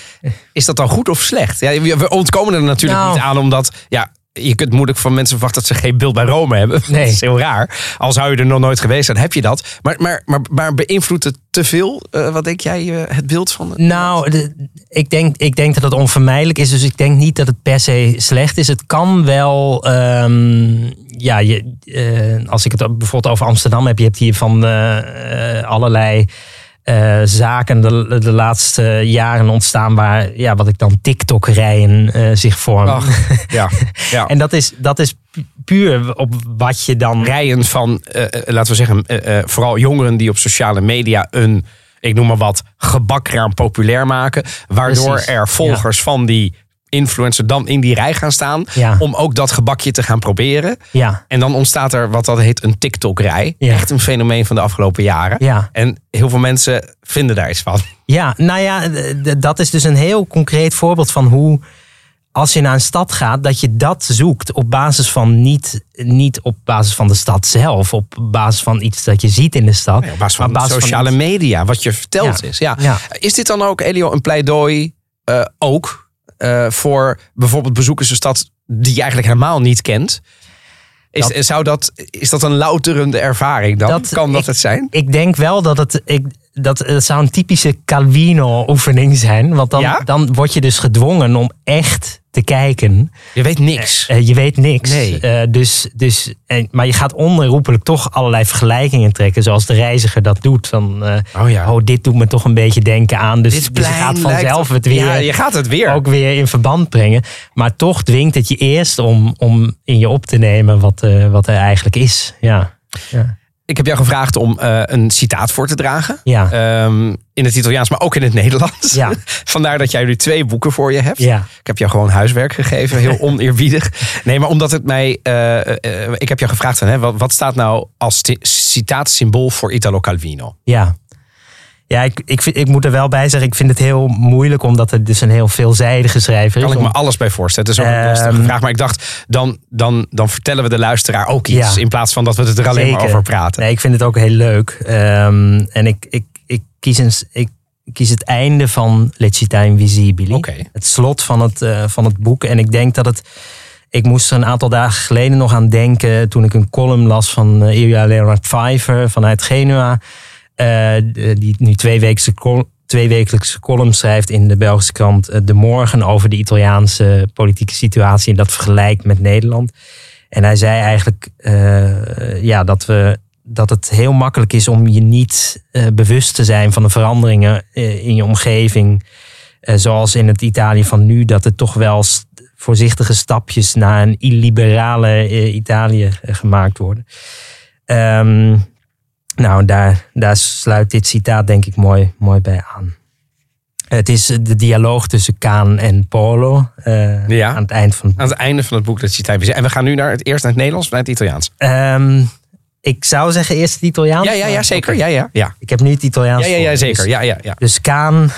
is dat dan goed of slecht? Ja, we we ontkomen er natuurlijk Nou. niet aan, omdat ja, je kunt moeilijk van mensen verwachten dat ze geen beeld bij Rome hebben. Nee. Dat is heel raar. Al zou je er nog nooit geweest zijn, heb je dat. Maar, maar, maar, maar beïnvloedt het te veel? Eh, wat denk jij, eh, het beeld van... Nou, de- ik, denk, ik denk dat het onvermijdelijk is. Dus ik denk niet dat het per se slecht is. Het kan wel. ehm, ja, je, eh, als ik het bijvoorbeeld over Amsterdam heb. Je hebt hier van allerlei eh, zaken de, de laatste jaren ontstaan. Waar, ja, wat ik dan TikTok-rijen eh, zich vormen. Ach, ja, ja. En dat is, dat is pu- puur op wat je dan. rijen van, eh, laten we zeggen, vooral jongeren die op sociale media een, ik noem maar wat, gebakraam populair maken. Waardoor Precies, er volgers van die influencer dan in die rij gaan staan. Ja. Om ook dat gebakje te gaan proberen. Ja, En dan ontstaat er wat dat heet een TikTok-rij. Ja. Echt een fenomeen van de afgelopen jaren. ja. En heel veel mensen vinden daar iets van. Ja, nou ja, dat is dus een heel concreet voorbeeld van hoe. Als je naar een stad gaat, dat je dat zoekt op basis van niet, niet op basis van de stad zelf, op basis van iets dat je ziet in de stad. Op basis van op basis sociale media, wat je verteld Ja. is. Ja. Ja. Is dit dan ook, Elio, een pleidooi eh, ook eh, voor bijvoorbeeld bezoekers een stad die je eigenlijk helemaal niet kent? Is, Dat- zou dat, is dat een louterende ervaring dan? Dat- kan dat ik- het zijn? Ik denk wel dat het. Ik, dat, het zou een typische Calvino-oefening zijn. Want dan, Ja? dan word je dus gedwongen om echt te kijken. Je weet niks. Eh, je weet niks. Nee. Eh, dus, dus, en, maar je gaat onherroepelijk toch allerlei vergelijkingen trekken. Zoals de reiziger dat doet. Van, eh, Oh ja. oh, dit doet me toch een beetje denken aan. Dus, Dit dus je gaat vanzelf het weer, Ja, je gaat het weer. ook weer in verband brengen. Maar toch dwingt het je eerst om, om in je op te nemen wat, eh, wat er eigenlijk is. Ja. Ja. Ik heb jou gevraagd om eh, een citaat voor te dragen. Ja. Ehm, in het Italiaans, maar ook in het Nederlands. Ja. Vandaar dat jij nu twee boeken voor je hebt. Ja. Ik heb jou gewoon huiswerk gegeven, heel oneerbiedig. Nee, maar omdat het mij. eh, eh, ik heb jou gevraagd: van, hè, wat, wat staat nou als citaatsymbool voor Italo Calvino? Ja. Ja, ik, ik, vind, ik moet er wel bij zeggen, ik vind het heel moeilijk, omdat het dus een heel veelzijdige schrijver is. Kan ik me alles bij voorstellen. Het is ook een Ehm, lastige vraag. Maar ik dacht, dan, dan, dan vertellen we de luisteraar ook iets. Ja. In plaats van dat we het er alleen maar over praten. Nee, ik vind het ook heel leuk. Ehm, en ik, ik, ik, kies een, ik kies het einde van Le Città Invisibili. Oké. Het slot van het, eh, van het boek. En ik denk dat het... Ik moest er een aantal dagen geleden nog aan denken... toen ik een column las van uh, Ilja Leonard Pfeiffer vanuit Genua. Eh, die nu tweewekelijkse, col- tweewekelijkse column schrijft in de Belgische krant eh, De Morgen... over de Italiaanse politieke situatie en dat vergelijkt met Nederland. En hij zei eigenlijk eh, ja, dat, we, dat het heel makkelijk is om je niet bewust te zijn van de veranderingen in je omgeving. Zoals in het Italië van nu, dat er toch wel voorzichtige stapjes naar een illiberale Italië gemaakt worden. Ehm, nou, daar, daar sluit dit citaat denk ik mooi, mooi bij aan. Het is de dialoog tussen Kaan en Polo eh, Ja. aan het eind van het Aan het einde van het boek, dat citaat. En we gaan nu naar het eerst naar het Nederlands of naar het Italiaans. Ehm, ik zou zeggen eerst het Italiaans. Ja, ja, ja, zeker. Ja, ja, ja. Ik heb nu het Italiaans Ja, ja, ja, zeker. Dus, Ja, ja, ja. dus Kaan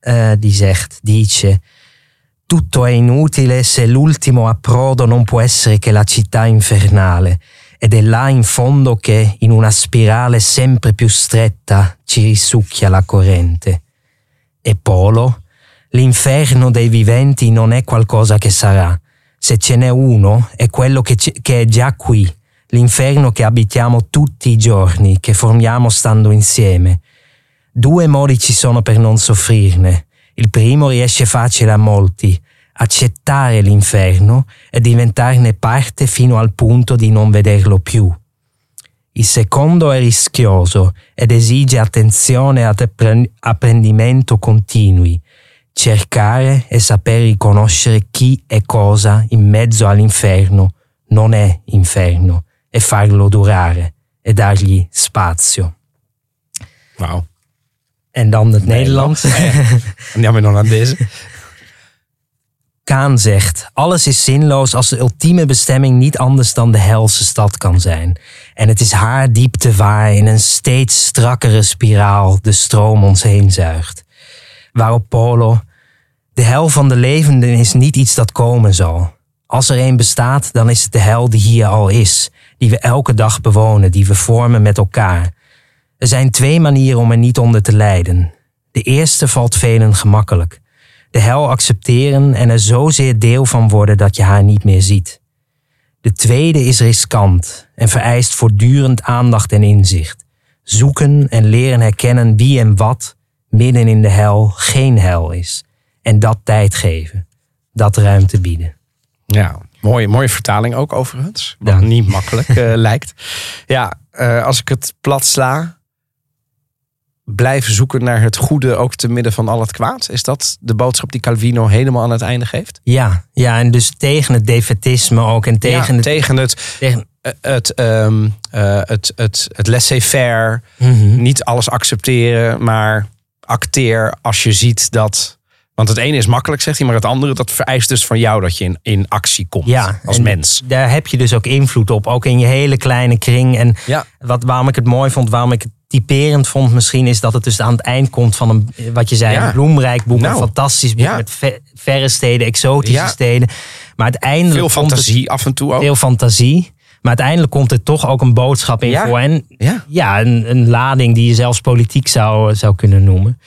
eh, die zegt, dice... Tutto è inutile se l'ultimo approdo non può essere che la città infernale. Ed è là in fondo che, in una spirale sempre più stretta, ci risucchia la corrente. E Polo, l'inferno dei viventi non è qualcosa che sarà. Se ce n'è uno, è quello che, ci- che è già qui, l'inferno che abitiamo tutti i giorni, che formiamo stando insieme. Due modi ci sono per non soffrirne. Il primo riesce facile a molti, accettare l'inferno e diventarne parte fino al punto di non vederlo più. Il secondo è rischioso ed esige attenzione appre- apprendimento continui, cercare e saper riconoscere chi e cosa in mezzo all'inferno non è inferno e farlo durare e dargli spazio. Wauw. En dan het Nederlands. Jammer dan aan deze. Kaan zegt: Alles is zinloos als de ultieme bestemming niet anders dan de helse stad kan zijn. En het is haar diepte waar in een steeds strakkere spiraal de stroom ons heen zuigt. Waarop Polo: De hel van de levenden is niet iets dat komen zal. Als er een bestaat, dan is het de hel die hier al is, die we elke dag bewonen, die we vormen met elkaar. Er zijn twee manieren om er niet onder te lijden. De eerste valt velen gemakkelijk de hel accepteren en er zozeer deel van worden dat je haar niet meer ziet. De tweede is riskant en vereist voortdurend aandacht en inzicht. Zoeken en leren herkennen wie en wat midden in de hel geen hel is. En dat tijd geven. Dat ruimte bieden. Ja, mooie, mooie vertaling ook overigens. Wat Dank. niet makkelijk eh, lijkt. Ja, eh, als ik het plat sla. Blijf zoeken naar het goede ook te midden van al het kwaad. Is dat de boodschap die Calvino helemaal aan het einde geeft? Ja, ja en dus tegen het defetisme ook en tegen ja, het... tegen het, tegen, eh, het, ehm, eh, het, het, het laissez-faire. Mhm. Niet alles accepteren, maar acteer als je ziet dat... Want het ene is makkelijk, zegt hij, maar het andere dat vereist dus van jou dat je in, in actie komt Ja, als en mens. Daar heb je dus ook invloed op, ook in je hele kleine kring. En Ja. wat, waarom ik het mooi vond, waarom ik het typerend vond misschien, is dat het dus aan het eind komt van een, wat je zei, Ja. een bloemrijk boek, Nou, een fantastisch boek ja. met ve- verre steden, exotische Ja. steden. Maar uiteindelijk Veel het- fantasie af en toe ook. veel fantasie. Maar uiteindelijk komt er toch ook een boodschap in voor. En Ja. ja, een, een lading die je zelfs politiek zou, zou kunnen noemen.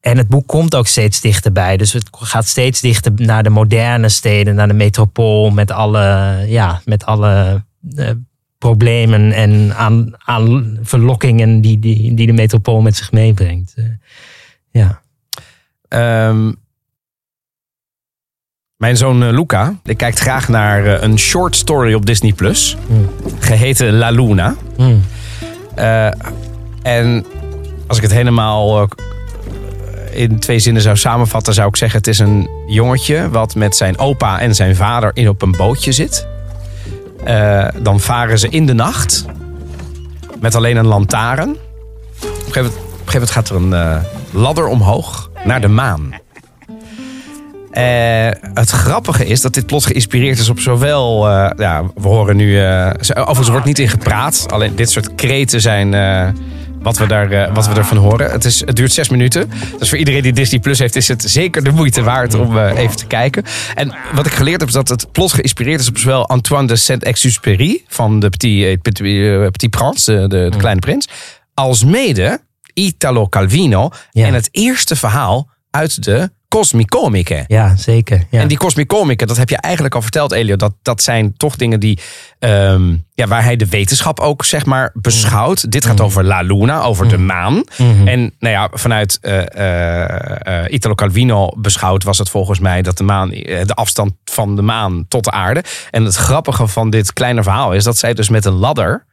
En het boek komt ook steeds dichterbij. Dus het gaat steeds dichter naar de moderne steden, naar de metropool. Met alle, ja, met alle eh, problemen en aan, aan verlokkingen die, die, die de metropool met zich meebrengt. Eh, ja. Ehm, mijn zoon eh, Luca, die kijkt graag naar eh, een short story op Disney Plus, Hmm. geheten La Luna. Hmm. En als ik het helemaal in twee zinnen zou samenvatten, zou ik zeggen: het is een jongetje wat met zijn opa en zijn vader in op een bootje zit. Eh, dan varen ze in de nacht met alleen een lantaarn. Op een gegeven moment, gaat er een eh, ladder omhoog naar de maan. Eh, het grappige is dat dit plot geïnspireerd is op zowel. ja, we horen nu. overigens wordt niet in gepraat. Alleen dit soort kreten zijn. Wat we, daar, eh, wat we ervan horen. Het, is, het duurt zes minuten. Dus voor iedereen die Disney Plus heeft, is het zeker de moeite waard om eh, even te kijken. En wat ik geleerd heb, is dat het plot geïnspireerd is op zowel Antoine de Saint-Exupéry van de Petit, eh, Petit, Petit Prince, de, de, de Kleine Prins, als mede Italo Calvino Ja. en het eerste verhaal uit de Cosmicomiche. ja, zeker. Ja. En die Cosmicomiche, dat heb je eigenlijk al verteld, Elio. Dat, dat zijn toch dingen die, ehm, ja, waar hij de wetenschap ook zeg maar beschouwt. Dit gaat over La Luna, over de maan. En nou ja, vanuit eh, Italo Calvino beschouwd was het volgens mij dat de maan, de afstand van de maan tot de aarde. En het grappige van dit kleine verhaal is dat zij dus met een ladder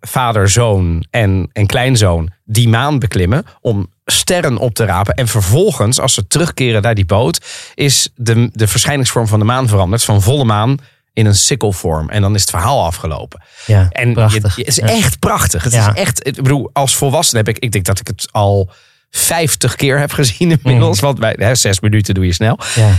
vader, zoon en, en kleinzoon die maan beklimmen om sterren op te rapen. En vervolgens, als ze terugkeren naar die boot, is de, de verschijningsvorm van de maan veranderd. Van volle maan in een sikkelvorm. En dan is het verhaal afgelopen. ja, En prachtig. je- het is Ja. echt prachtig. Het Ja. is echt, ik bedoel, als volwassene heb ik, ik denk dat ik het al 50 keer heb gezien inmiddels. Want bij hè, zes minuten doe je snel. Ja.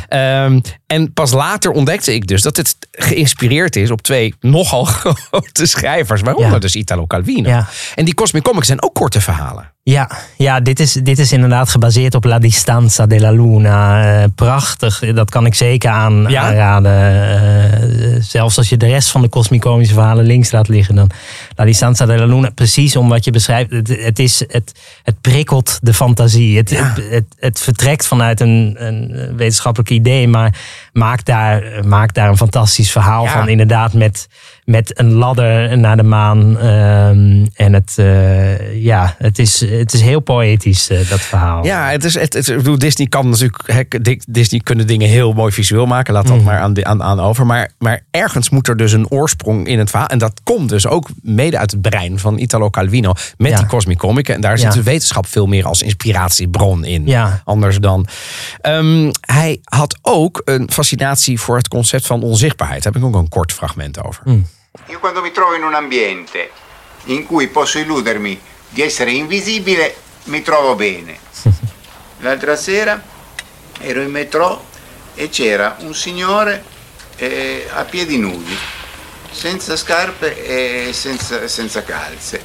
Ehm, en pas later ontdekte ik dus dat het geïnspireerd is op twee nogal grote schrijvers. Waaronder Ja. dus Italo Calvino. Ja. En die Cosmic Comics zijn ook korte verhalen. Ja, ja dit, is, dit is inderdaad gebaseerd op La Distanza della Luna. Eh, prachtig, dat kan ik zeker aan, Ja? aanraden. Eh, zelfs als je de rest van de cosmicomische verhalen links laat liggen. Dan La Distanza della Luna, precies om wat je beschrijft. Het, het, is, het, het prikkelt de fantasie. Het, Ja. het, het, het vertrekt vanuit een, een wetenschappelijk idee. Maar maakt daar, maakt daar een fantastisch verhaal Ja. van. Inderdaad met, met een ladder naar de maan. Ehm, en het, eh, ja, het, is, het is heel poëtisch, eh, dat verhaal. Ja, het is, het, het- ik bedoel, Disney kan natuurlijk. Disney kunnen dingen heel mooi visueel maken. Laat dat Mhm. maar aan, de- aan, aan over. Maar, maar ergens moet er dus een oorsprong in het verhaal. En dat komt dus ook mede uit het brein van Italo Calvino. Met Ja. die Cosmic Comic. En daar Ja. zit de wetenschap veel meer als inspiratiebron in. Ja. Anders dan. Ehm, hij had ook een fascinatie voor het concept van onzichtbaarheid. Daar heb ik ook een kort fragment over. Io quando mi trovo in un ambiente in cui posso illudermi di essere invisibile, mi trovo bene. L'altra sera ero in metro e c'era un signore eh, a piedi nudi, senza scarpe e senza, senza calze.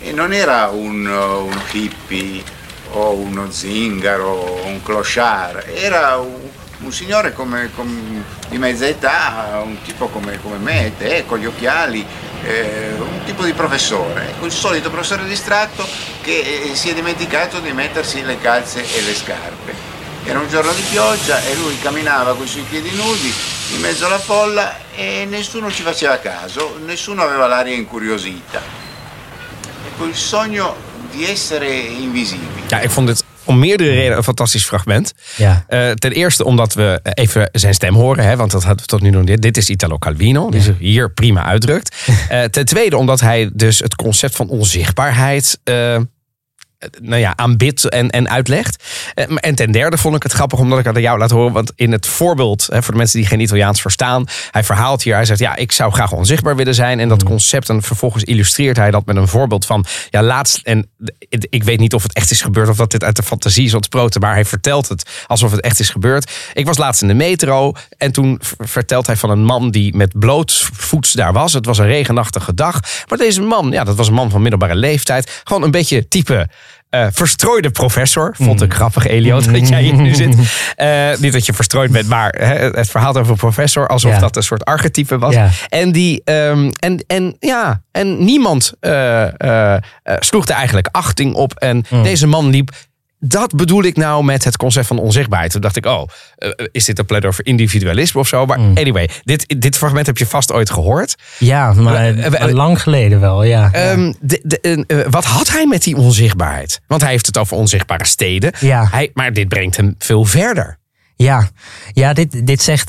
E non era un, un hippie o uno zingaro o un clochard, era un, un signore come, come- di mezza età, un tipo come, come me, te, con gli occhiali, eh, un tipo di professore, ecco, il solito professore distratto che eh, si è dimenticato di mettersi le calze e le scarpe. Era un giorno di pioggia e lui camminava con i suoi piedi nudi in mezzo alla folla e nessuno ci faceva caso, nessuno aveva l'aria incuriosita. Ecco, il sogno di essere invisibili. Ja, ik vond dit om meerdere redenen een fantastisch fragment. Ja. Eh, ten eerste omdat we even zijn stem horen, hè, want dat hadden we tot nu nog niet. Dit is Italo Calvino, die zich hier prima uitdrukt. Eh, ten tweede omdat hij dus het concept van onzichtbaarheid. Nou ja, aanbidt en, en uitlegt. Eh, En ten derde vond ik het grappig omdat ik het aan jou laat horen. Want in het voorbeeld, hè, voor de mensen die geen Italiaans verstaan. Hij verhaalt hier, hij zegt ja, ik zou graag onzichtbaar willen zijn. En dat concept, en vervolgens illustreert hij dat met een voorbeeld van. Ja, laatst, en ik weet niet of het echt is gebeurd of dat dit uit de fantasie is ontsproten. Maar hij vertelt het alsof het echt is gebeurd. Ik was laatst in de metro en toen vertelt hij van een man die met blootvoets daar was. Het was een regenachtige dag. Maar deze man, ja, dat was een man van middelbare leeftijd. Gewoon een beetje type eh, verstrooide professor. Vond ik grappig, Elio, dat jij hier nu zit. Eh, niet dat je verstrooid bent, maar hè, het verhaal over professor... alsof Ja. dat een soort archetype was. Ja. En, die, ehm, en, en, ja, en niemand eh, sloeg er eigenlijk achting op. En deze man liep dat bedoel ik nou met het concept van onzichtbaarheid. Toen dacht ik, oh, eh, is dit een pleidooi voor individualisme of zo? Maar Mm. anyway, dit, dit fragment heb je vast ooit gehoord. Ja, maar Eh, eh, lang geleden wel, ja. Ehm, de, de, wat had hij met die onzichtbaarheid? Want hij heeft het over onzichtbare steden. Ja. Hij, maar dit brengt hem veel verder. Ja, ja dit, dit zegt,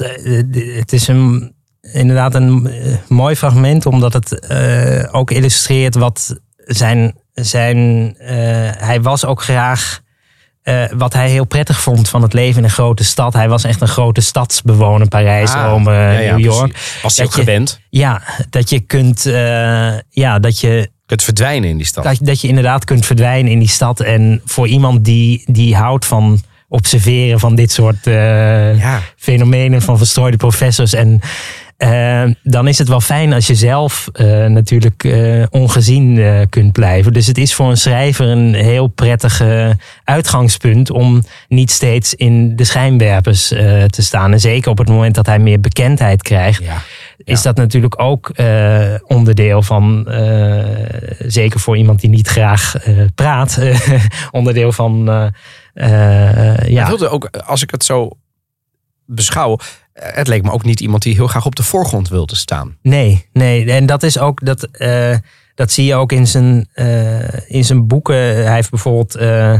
het is een, inderdaad een mooi fragment, omdat het ook illustreert wat zijn, zijn hij was ook graag, eh, wat hij heel prettig vond van het leven in een grote stad. Hij was echt een grote stadsbewoner, Parijs, Ah, Rome, ja, ja, New York. precies. Was hij ook je- gewend? Ja, dat je kunt, eh, ja, dat je Het verdwijnen in die stad. dat, dat je inderdaad kunt verdwijnen in die stad. En voor iemand die, die houdt van observeren van dit soort eh, Ja. fenomenen van verstrooide professors. En eh, dan is het wel fijn als je zelf eh, natuurlijk eh, ongezien eh, kunt blijven. Dus het is voor een schrijver een heel prettig uitgangspunt om niet steeds in de schijnwerpers te staan. En zeker op het moment dat hij meer bekendheid krijgt Ja. is dat natuurlijk ook onderdeel van, zeker voor iemand die niet graag praat, onderdeel van, ja, wilde ook, als ik het zo beschouw, het leek me ook niet iemand die heel graag op de voorgrond wilde staan. nee, nee. En dat is ook, dat, eh, dat zie je ook in zijn, eh, in zijn boeken. Hij heeft bijvoorbeeld eh,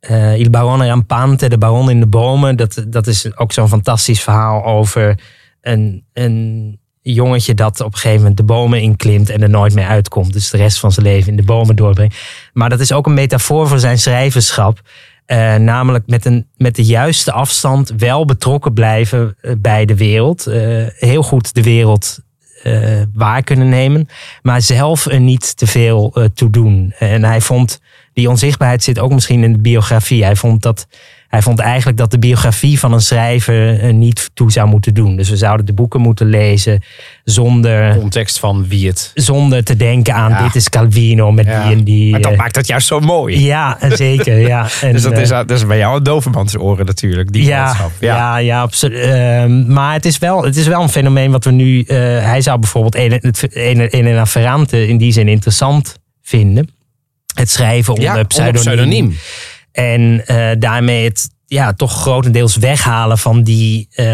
eh, Il Barone Rampante, de baron in de bomen. Dat, dat is ook zo'n fantastisch verhaal over een, een jongetje dat op een gegeven moment de bomen inklimt en er nooit meer uitkomt. Dus de rest van zijn leven in de bomen doorbrengt. Maar dat is ook een metafoor voor zijn schrijverschap. Eh, namelijk met, een, met de juiste afstand wel betrokken blijven eh, bij de wereld. Eh, heel goed de wereld waar kunnen nemen. Maar zelf er niet te veel toe doen. En hij vond, die onzichtbaarheid zit ook misschien in de biografie. Hij vond dat hij vond eigenlijk dat de biografie van een schrijver er niet toe zou moeten doen. Dus we zouden de boeken moeten lezen zonder, Context van wie het. zonder te denken aan Ja. dit is Calvino met Ja. die en die. Maar dat eh, maakt het juist zo mooi. Ja, zeker. Ja. En, dus dat eh, is, dat is bij jou een dovermans oren natuurlijk, die ja, boodschap. ja. ja, absoluut. Ehm, maar het is, wel, het is wel een fenomeen wat we nu. eh, hij zou bijvoorbeeld Elena Ferrante in die zin interessant vinden. Het schrijven onder Ja, onder pseudoniem. En eh, daarmee het ja, toch grotendeels weghalen van die. eh,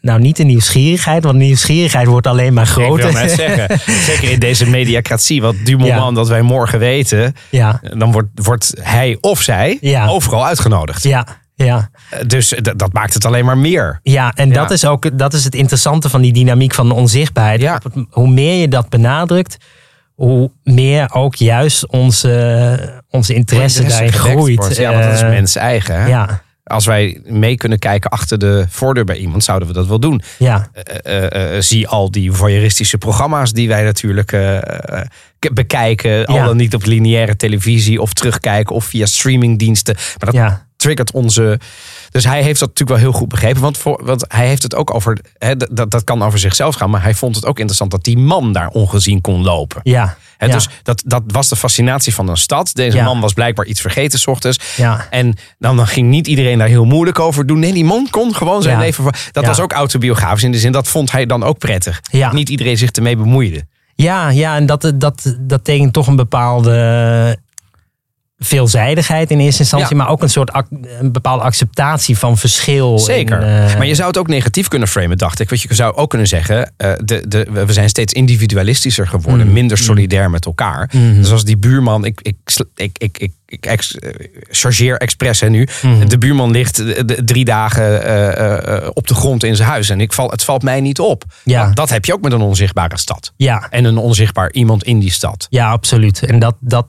nou, niet de nieuwsgierigheid, want nieuwsgierigheid wordt alleen maar Ik groter. wil net zeggen, zeker in deze mediacratie, wat du moment Ja. dat wij morgen weten, ja, dan wordt, wordt hij of zij Ja. overal uitgenodigd. ja, ja. Dus d- dat maakt het alleen maar meer. Ja, en Ja. dat is ook dat is het interessante van die dynamiek van de onzichtbaarheid. Ja. Hoe meer je dat benadrukt, hoe meer ook juist onze, onze interesse daarin gewekt groeit. wordt. Ja, want dat is Eh, mens eigen. Hè? Ja, Als wij mee kunnen kijken achter de voordeur bij iemand, zouden we dat wel doen. ja, Eh, eh, zie al die voyeuristische programma's die wij natuurlijk bekijken. Al dan niet op lineaire televisie of terugkijken of via streamingdiensten. Maar dat ja, triggert onze. Dus hij heeft dat natuurlijk wel heel goed begrepen. Want, voor, want hij heeft het ook over. Hè, dat, dat kan over zichzelf gaan. Maar hij vond het ook interessant dat die man daar ongezien kon lopen. ja. Hè, ja, Dus dat, dat was de fascinatie van een stad. Deze Ja. man was blijkbaar iets vergeten s ochtends. ja, En dan, dan ging niet iedereen daar heel moeilijk over doen. Nee, die man kon gewoon zijn leven. Dat was ook autobiografisch in de zin. Dat vond hij dan ook prettig. Ja. Dat Niet iedereen zich ermee bemoeide. ja, ja, en dat, dat, dat tekent toch een bepaalde veelzijdigheid in eerste instantie, Ja. maar ook een soort een bepaalde acceptatie van verschil. Zeker. En, eh, maar je zou het ook negatief kunnen framen, dacht ik. Want je zou ook kunnen zeggen, eh, de, de, we zijn steeds individualistischer geworden. Mm. Minder solidair met elkaar. Mhm. Dus als die buurman, ik, ik, ik, ik, ik, ik ex, eh, chargeer expres hè, nu. Mhm. De buurman ligt drie dagen op de grond in zijn huis. En ik val, het valt mij niet op. Ja. Nou, dat heb je ook met een onzichtbare stad. ja, En een onzichtbaar iemand in die stad. Ja, absoluut. En dat, dat,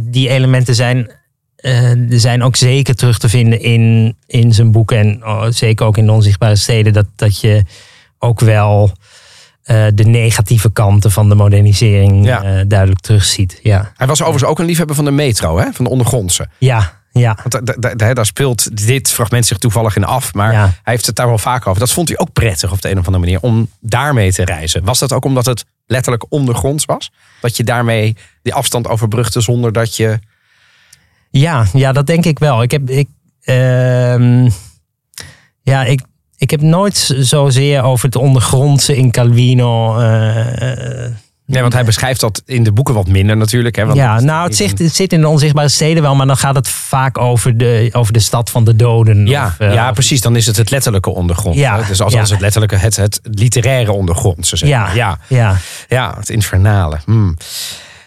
die elementen zijn, eh, zijn ook zeker terug te vinden in, in zijn boeken. En oh, zeker ook in de onzichtbare steden. Dat, dat je ook wel eh, de negatieve kanten van de modernisering Ja. eh, duidelijk terugziet. Ja, Hij was overigens ook een liefhebber van de metro, hè? van de ondergrondse. ja, ja. Want da- da- da- daar speelt dit fragment zich toevallig in af. Maar Ja. hij heeft het daar wel vaak over. Dat vond hij ook prettig op de een of andere manier. Om daarmee te reizen. Was dat ook omdat het letterlijk ondergronds was? Dat je daarmee die afstand overbrugde zonder dat je... Ja, ja, dat denk ik wel. Ik heb, ik, ehm, ja, ik, ik heb nooit zozeer over het ondergrondse in Calvino eh, Ja, want hij beschrijft dat in de boeken wat minder natuurlijk. Hè, want ja, nou, het zit, het zit in de onzichtbare steden wel, maar dan gaat het vaak over de, over de stad van de doden. Ja, of, eh, ja, of- precies. Dan is het het letterlijke ondergrond. Ja, hè. Dus als, ja. als het letterlijke, het, het literaire ondergrond. Ze zeggen. Ja, ja. ja. Ja, het infernale. Hmm.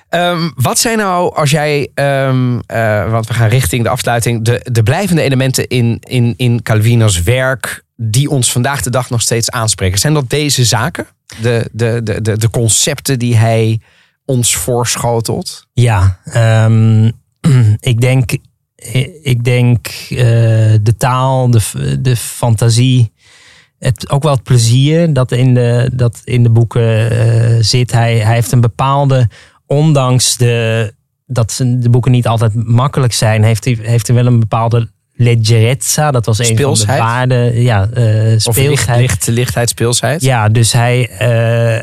Ehm, wat zijn nou, als jij, ehm, eh, want we gaan richting de afsluiting, de, de blijvende elementen in, in, in Calvino's werk die ons vandaag de dag nog steeds aanspreken? Zijn dat deze zaken? De, de, de, de, de concepten die hij ons voorschotelt? Ja, ehm, ik denk, ik denk eh, de taal, de, de fantasie, het, ook wel het plezier dat in de, dat in de boeken eh, zit. Hij, hij heeft een bepaalde, ondanks de, dat de boeken niet altijd makkelijk zijn, heeft hij, heeft hij wel een bepaalde leggerezza. Dat was een van de waarden. Ja, licht, speelsheid. licht, lichtheid, speelsheid? Ja, dus hij, eh,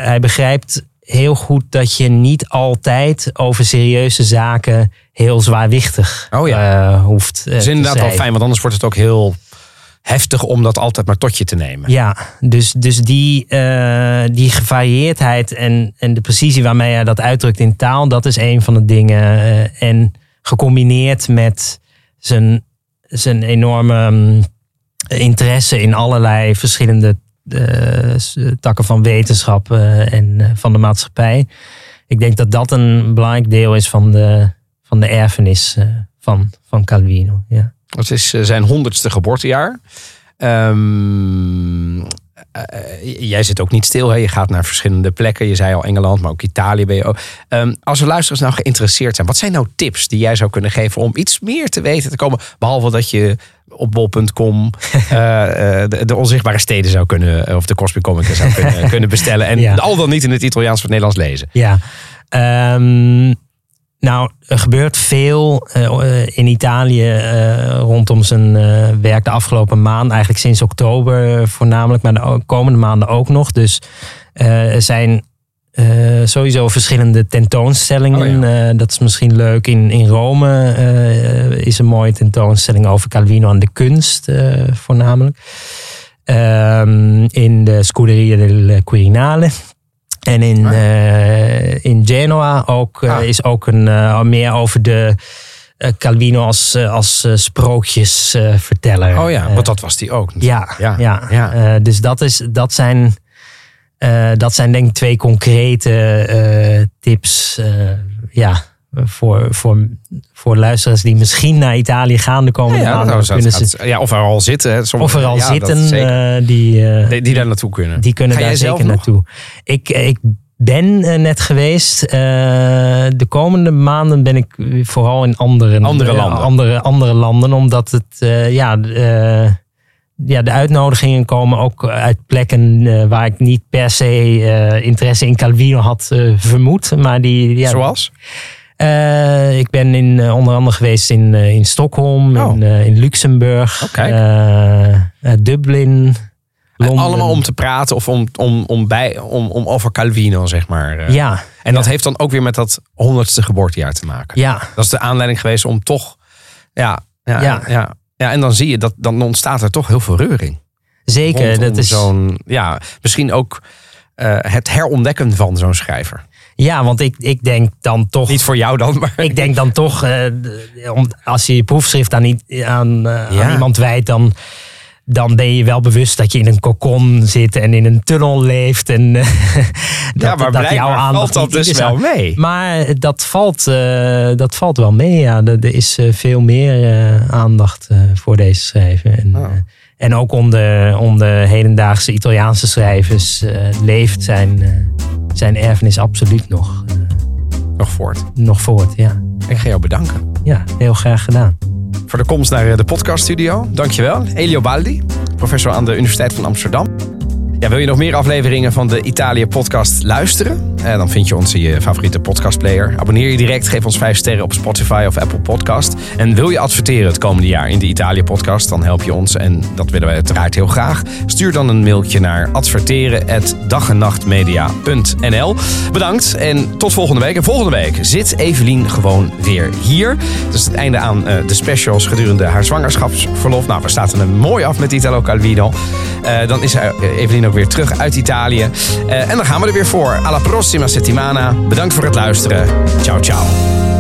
hij begrijpt heel goed dat je niet altijd over serieuze zaken heel zwaarwichtig Oh ja. eh, hoeft Dat is inderdaad wel fijn, want anders wordt het ook heel heftig om dat altijd maar tot je te nemen. Ja, dus, dus die, die gevarieerdheid en, en de precisie waarmee hij dat uitdrukt in taal, dat is een van de dingen. en gecombineerd met zijn, zijn enorme mm, interesse in allerlei verschillende eh, s- takken van wetenschap eh, en eh, van de maatschappij. Ik denk dat dat een belangrijk deel is van de, van de erfenis eh, van, van Calvino. Ja. Het is eh, zijn honderdste geboortejaar. Ehm, eh, jij zit ook niet stil. Hè? Je gaat naar verschillende plekken. Je zei al Engeland, maar ook Italië ben je ook. Ehm, als er luisteraars nou geïnteresseerd zijn. Wat zijn nou tips die jij zou kunnen geven om iets meer te weten te komen? Behalve dat je op bol.com eh, eh, de, de onzichtbare steden zou kunnen... eh, of de Cosmic Comic zou kunnen, kunnen bestellen. En Ja. al dan niet in het Italiaans of het Nederlands lezen. Ja. Ehm, nou, er gebeurt veel eh, in Italië eh, rondom zijn eh, werk de afgelopen maand. Eigenlijk sinds oktober voornamelijk, maar de komende maanden ook nog. Dus er zijn sowieso verschillende tentoonstellingen. Oh dat is misschien leuk. In, in Rome is een mooie tentoonstelling over Calvino aan de kunst voornamelijk. Ehm, in de Scuderia del Quirinale. En in, Ah. eh, in Genoa ook, eh, Ah. is ook een, eh, meer over de Calvino als, als sprookjesverteller. Oh ja, want dat was die ook. ja, Ja, ja, ja. Dus dat, is, dat, zijn, dat zijn denk ik twee concrete tips. ja, voor, voor, voor luisteraars die misschien naar Italië gaan de komende Ja, ja, maanden. zou- kunnen ze, ja, of er al zitten. Sommige- of er al ja, zitten, zeker. eh, die, eh, Die- die daar naartoe kunnen. die kunnen Ga daar zeker nog? naartoe. Ik, ik ben eh, net geweest. eh, de komende maanden ben ik vooral in andere, Andere eh, landen. andere, andere landen. Omdat het, eh, ja, eh, ja, de uitnodigingen komen ook uit plekken eh, waar ik niet per se eh, interesse in Calvino had eh, vermoed. Maar die, ja, Zoals? Eh, ik ben in, eh, onder andere geweest in, eh, in Stockholm, Oh. in, in Luxemburg, Oh, Dublin. Londen. Allemaal om te praten of om, om, om, bij, om, om over Calvino, zeg maar. Ja, En dat heeft dan ook weer met dat honderdste geboortejaar te maken. ja, Dat is de aanleiding geweest om toch... Ja, ja, ja. Ja. ja. en dan zie je dat dan ontstaat er toch heel veel reuring. zeker. Rondom Dat is, zo'n... Ja, misschien ook het herontdekken van zo'n schrijver. Ja, want ik, ik denk dan toch. Niet voor jou dan, maar... Ik denk dan toch, eh, om- als je je proefschrift aan, aan, eh, Ja. aan iemand wijt, dan, dan ben je wel bewust dat je in een kokon zit en in een tunnel leeft. En, eh, dat, ja, maar dat jouw aandacht valt dat dus wel mee. Maar dat valt, eh, dat valt wel mee, ja. Er, er is eh, veel meer eh, aandacht eh, voor deze schrijver. En, Oh. eh, en ook onder, onder hedendaagse Italiaanse schrijvers eh, leeft zijn, eh, zijn erfenis absoluut nog, eh, Nog voort. nog voort. Ja. Ik ga jou bedanken. ja, heel graag gedaan. voor de komst naar eh, de podcaststudio. Dankjewel. Elio Baldi, professor aan de Universiteit van Amsterdam. Ja, wil je nog meer afleveringen van de Italië podcast luisteren? Eh, dan vind je ons in je favoriete podcastplayer. Abonneer je direct, geef ons 5 sterren op Spotify of Apple Podcast. En wil je adverteren het komende jaar in de Italië podcast, dan help je ons en dat willen wij uiteraard heel graag. Stuur dan een mailtje naar adverteren@dagennachtmedia.nl. Bedankt en tot volgende week. En volgende week zit Evelien gewoon weer hier. Is het einde aan eh, de specials gedurende haar zwangerschapsverlof. Nou, we sluiten hem mooi af met Italo Calvino. Eh, dan is eh, Evelien weer terug uit Italië. Eh, en dan gaan we er weer voor. Alla prossima settimana. Bedankt voor het luisteren. Ciao, ciao.